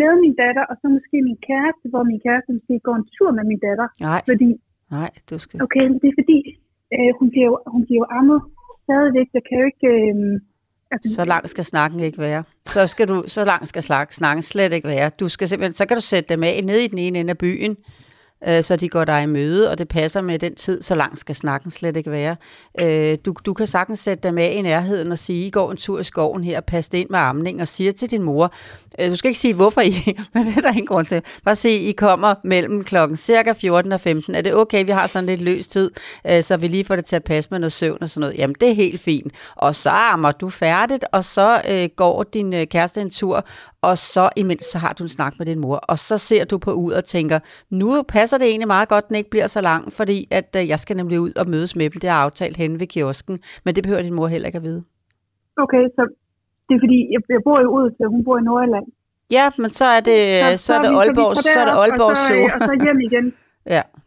Speaker 2: med min datter, og så måske min kæreste, hvor min kæreste måske går en tur med min datter.
Speaker 3: Nej,
Speaker 2: Fordi,
Speaker 3: nej, du skal...
Speaker 2: okay, det er fordi, øh, hun, bliver jo, hun bliver jo ammet stadigvæk. Jeg kan jo ikke... Øh, altså,
Speaker 3: Så lang skal snakken ikke være. Så skal du, så lang skal snakken slet ikke være. Du skal simpelthen, så kan du sætte dem af ned i den ene ende af byen, øh, så de går dig i møde, og det passer med den tid, så langt skal snakken slet ikke være. Øh, du, du kan sagtens sætte dem af i nærheden og sige, I går en tur i skoven her, pas det ind med amning, og siger til din mor, øh, du skal ikke sige, hvorfor I, men det er der ingen grund til. Bare sige, I kommer mellem klokken cirka 14 og 15. Er det okay, vi har sådan lidt løs tid, øh, så vi lige får det til at passe med noget søvn og sådan noget? Jamen, det er helt fint. Og så ammer du færdigt, og så øh, går din øh, kæreste en tur, og så imens så har du en snak med din mor, og så ser du på ud og tænker, nu passer det egentlig meget godt, den ikke bliver så lang, fordi at øh, jeg skal nemlig ud og mødes med dem, det er aftalt henne ved kiosken, men det behøver din mor heller ikke at vide.
Speaker 2: Okay, så det er fordi, jeg, jeg bor i Odense, og hun bor i Nordjylland.
Speaker 3: Ja, men så er det, så, så er det Aalborg, så,
Speaker 2: tager
Speaker 3: er det Aalborg
Speaker 2: og så,
Speaker 3: Zoo.
Speaker 2: Og så hjem igen.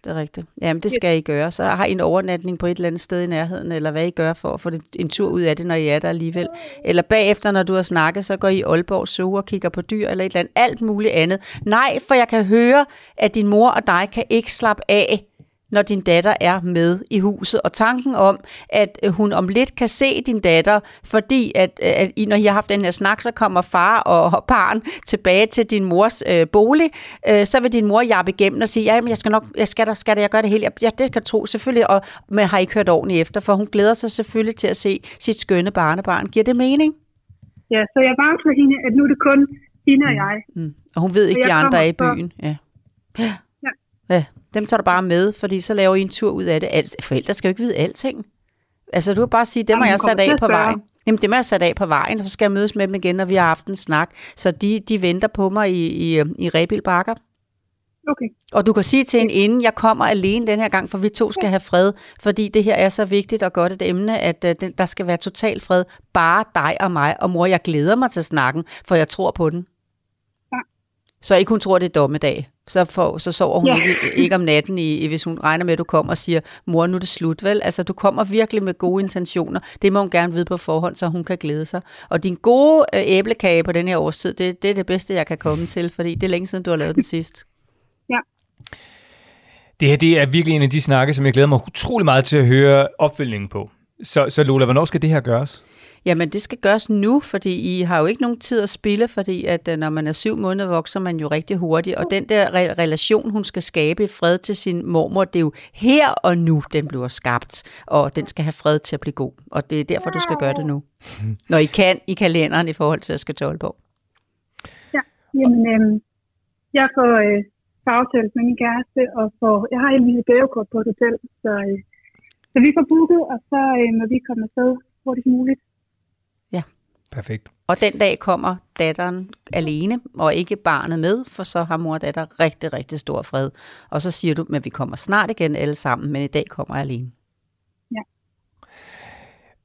Speaker 3: Det er rigtigt. Jamen, det skal I gøre. Så har I en overnatning på et eller andet sted i nærheden, eller hvad I gør for at få en tur ud af det, når I er der alligevel. Eller bagefter, når du har snakket, så går I i Aalborg Zoo og kigger på dyr, eller et eller andet, alt muligt andet. Nej, for jeg kan høre, at din mor og dig kan ikke slappe af, når din datter er med i huset. Og tanken om, at øh, hun om lidt kan se din datter, fordi at, øh, at når I har haft den her snak, så kommer far og barn tilbage til din mors øh, bolig, øh, så vil din mor jappe igennem og sige, ja, men jeg skal nok, jeg skal der, skal der, jeg gør det hele. Ja, det kan tro, selvfølgelig, og, men har ikke hørt ordentligt efter, for hun glæder sig selvfølgelig til at se sit skønne barnebarn. Giver det mening?
Speaker 2: Ja, så jeg varsler hende, at nu er det kun hende og jeg.
Speaker 3: Mm. Og hun ved ikke, de andre er i byen. Ja. Ja.
Speaker 2: Ja.
Speaker 3: ja. Dem tager du bare med, fordi så laver I en tur ud af det. Altså, forældre skal jo ikke vide alting. Altså, du kan bare sige, dem har jeg sat af på vejen. Jamen, dem har jeg sat af på vejen, og så skal jeg mødes med dem igen, når vi har haft en snak. Så de, de venter på mig i, i, i Rebild Bakker.
Speaker 2: Okay.
Speaker 3: Og du kan sige til hende inden, jeg kommer alene den her gang, for vi to skal have fred, fordi det her er så vigtigt og godt et emne, at uh, den, der skal være total fred. Bare dig og mig. Og mor, jeg glæder mig til snakken, for jeg tror på den.
Speaker 2: Ja.
Speaker 3: Så ikke hun tror, det er dommedag. Så, får, så sover hun
Speaker 2: Ja.
Speaker 3: ikke, ikke om natten, i, hvis hun regner med, at du kommer og siger, mor, nu er det slut, vel? Altså, du kommer virkelig med gode intentioner. Det må hun gerne vide på forhånd, så hun kan glæde sig. Og din gode øh, æblekage på den her årstid, det, det er det bedste, jeg kan komme til, fordi det er længe siden, du har lavet den sidst.
Speaker 4: Det her det er virkelig en af de snakke, som jeg glæder mig utrolig meget til at høre opfølgningen på. Så, så Lola, hvornår skal det her gøres?
Speaker 3: Jamen, det skal gøres nu, fordi I har jo ikke nogen tid at spille, fordi at øh, når man er syv måneder, vokser man jo rigtig hurtigt. Og den der re- relation, hun skal skabe i fred til sin mormor, det er jo her og nu, den bliver skabt. Og den skal have fred til at blive god. Og det er derfor, du skal gøre det nu. Når I kan i kalenderen i forhold til at skal til Aalborg.
Speaker 2: Ja, jamen, øhm, jeg får øh, aftalt med min kæreste, og får, jeg har en lille gavekort på et hotel, så, øh, så vi får booket, og så øh, må vi komme afsted hurtigst muligt.
Speaker 4: Perfekt.
Speaker 3: Og den dag kommer datteren alene, og ikke barnet med, for så har mor og datter rigtig, rigtig stor fred. Og så siger du, at vi kommer snart igen alle sammen, men i dag kommer jeg alene.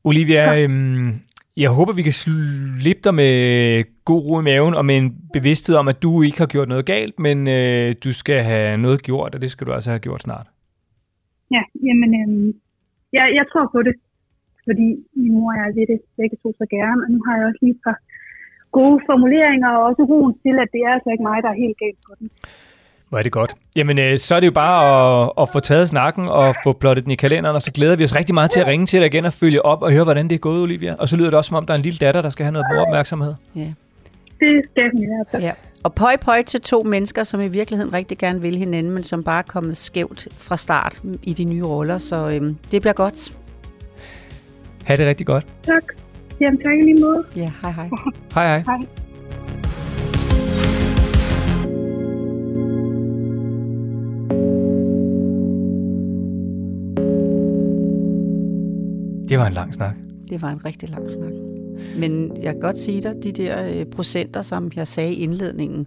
Speaker 4: Olivia, øhm, jeg håber, vi kan slippe dig med god ro i maven og med en bevidsthed om, at du ikke har gjort noget galt, men øh, du skal have noget gjort, og det skal du altså have gjort snart.
Speaker 2: Ja, jamen, øhm, jeg, jeg tror på det, fordi min mor og jeg det begge to så gerne, og nu har jeg også lige et par gode formuleringer, og også roen til, at det er altså ikke mig, der er helt galt på den.
Speaker 4: Hvor er det godt. Jamen, øh, så er det jo bare at, at få taget snakken og få plottet den i kalenderen, og så glæder vi os rigtig meget til at ringe til dig igen og følge op og høre, hvordan det er gået, Olivia. Og så lyder det også, som om der er en lille datter, der skal have noget opmærksomhed.
Speaker 3: Ja.
Speaker 2: Det skal den i hvert fald.
Speaker 3: Ja. Og pøj pøj til to mennesker, som i virkeligheden rigtig gerne vil hinanden, men som bare er kommet skævt fra start i de nye roller. Så øhm, det bliver godt.
Speaker 4: Ha' det rigtig godt.
Speaker 2: Tak. Jamen, tak i lige måde.
Speaker 3: Ja, hej hej.
Speaker 4: Hej hej.
Speaker 2: Hej.
Speaker 4: Det var en lang snak.
Speaker 3: Det var en rigtig lang snak. Men jeg kan godt sige dig, de der øh, procenter, som jeg sagde i indledningen,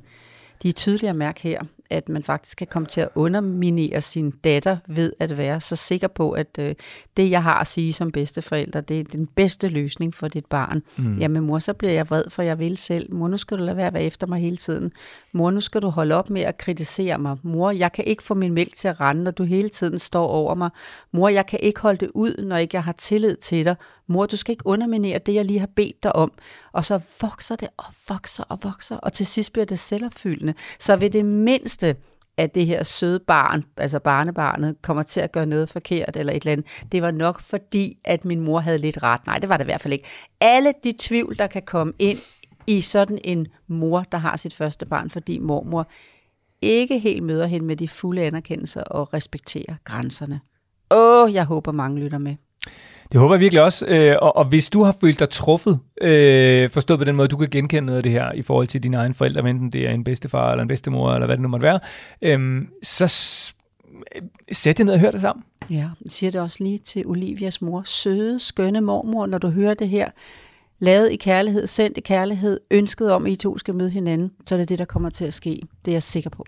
Speaker 3: de er tydelige at mærke her, at man faktisk kan komme til at underminere sin datter ved at være så sikker på, at øh, det, jeg har at sige som bedsteforælder, det er den bedste løsning for dit barn. Mm. Jamen mor, så bliver jeg vred, for jeg vil selv. Mor, nu skal du lade være at være efter mig hele tiden. Mor, nu skal du holde op med at kritisere mig. Mor, jeg kan ikke få min mælk til at rende, når du hele tiden står over mig. Mor, jeg kan ikke holde det ud, når ikke jeg har tillid til dig. Mor, du skal ikke underminere det, jeg lige har bedt dig om. Og så vokser det og vokser og vokser, og til sidst bliver det selvopfyldende. Så ved det mindste, at det her søde barn, altså barnebarnet, kommer til at gøre noget forkert eller et eller andet. Det var nok fordi, at min mor havde lidt ret. Nej, det var det i hvert fald ikke. Alle de tvivl, der kan komme ind i sådan en mor, der har sit første barn, fordi mormor ikke helt møder hende med de fulde anerkendelser og respekterer grænserne. Åh, jeg håber mange lytter med.
Speaker 4: Det håber jeg virkelig også. Øh, og, og hvis du har følt dig truffet, øh, forstået på den måde, du kan genkende noget af det her i forhold til dine egne forældre, enten det er en bedstefar eller en bedstemor, eller hvad det nu måtte være, øhm, øh, så sæt det ned og hør det sammen.
Speaker 3: Ja, jeg siger det også lige til Olivias mor. Søde, skønne mormor, når du hører det her, lavet i kærlighed, sendt i kærlighed, ønsket om, at I to skal møde hinanden, så er det det, der kommer til at ske. Det er jeg sikker på.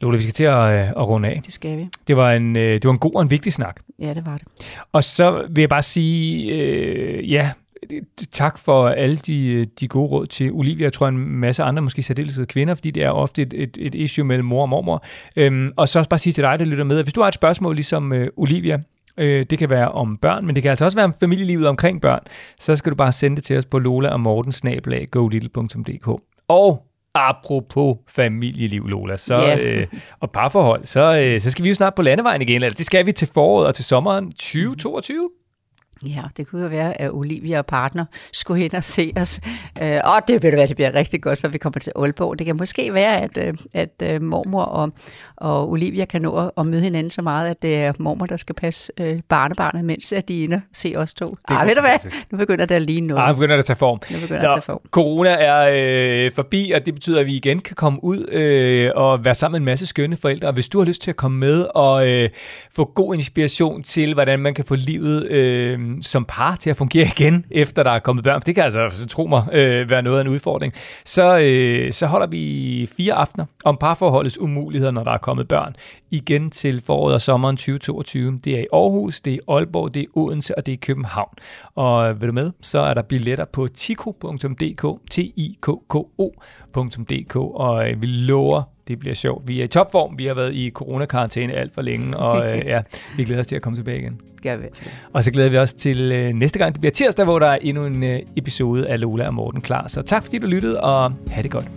Speaker 4: Lola, vi skal til at, øh, at runde af.
Speaker 3: Det skal vi.
Speaker 4: Det var, en, øh, det var en god og en vigtig snak.
Speaker 3: Ja, det var det.
Speaker 4: Og så vil jeg bare sige, øh, ja, tak for alle de, de gode råd til Olivia. Jeg tror en masse andre, måske særdeles kvinder, fordi det er ofte et, et, et issue mellem mor og mormor. Øhm, og så også bare sige til dig, der lytter med, at hvis du har et spørgsmål ligesom øh, Olivia, øh, det kan være om børn, men det kan altså også være om familielivet omkring børn, så skal du bare sende det til os på lola og morten Og apropos familieliv, Lola, så,
Speaker 3: Ja.
Speaker 4: øh, og parforhold, så, øh, så skal vi jo snart på landevejen igen. Eller det skal vi til foråret og til sommeren 2022.
Speaker 3: Ja, det kunne jo være, at Olivia og partner skulle hen og se os. Øh, og det vil være, det bliver rigtig godt, for vi kommer til Aalborg. Det kan måske være, at, øh, at øh, mormor og, og Olivia kan nå at- møde hinanden så meget, at det er mormor, der skal passe øh, barnebarnet, mens at de er inde og se os to. Ah, ved du hvad? Nu begynder det at ligne noget.
Speaker 4: Ah, begynder det at tage form.
Speaker 3: Nu begynder det at tage form.
Speaker 4: Corona er øh, forbi, og det betyder, at vi igen kan komme ud øh, og være sammen med en masse skønne forældre. Og hvis du har lyst til at komme med og øh, få god inspiration til, hvordan man kan få livet øh, Øhm, som par til at fungere igen, efter der er kommet børn, for det kan altså, tro mig, øh, være noget af en udfordring, så, øh, så holder vi fire aftener om parforholdets umuligheder, når der er kommet børn, igen til foråret og sommeren 2022. Det er i Aarhus, det er i Aalborg, det er i Odense, og det er i København. Og øh, vil du med, så er der billetter på tiko.dk, t i k k o.dk, og øh, vi lover, det bliver sjovt. Vi er i topform, vi har været i coronakarantæne alt for længe, og øh, ja, vi glæder os til at komme tilbage igen.
Speaker 3: Gør vi.
Speaker 4: Og så glæder vi os til øh, næste gang, det bliver tirsdag, hvor der er endnu en øh, episode af Lola og Morten klar. Så tak fordi du lyttede, og have det godt.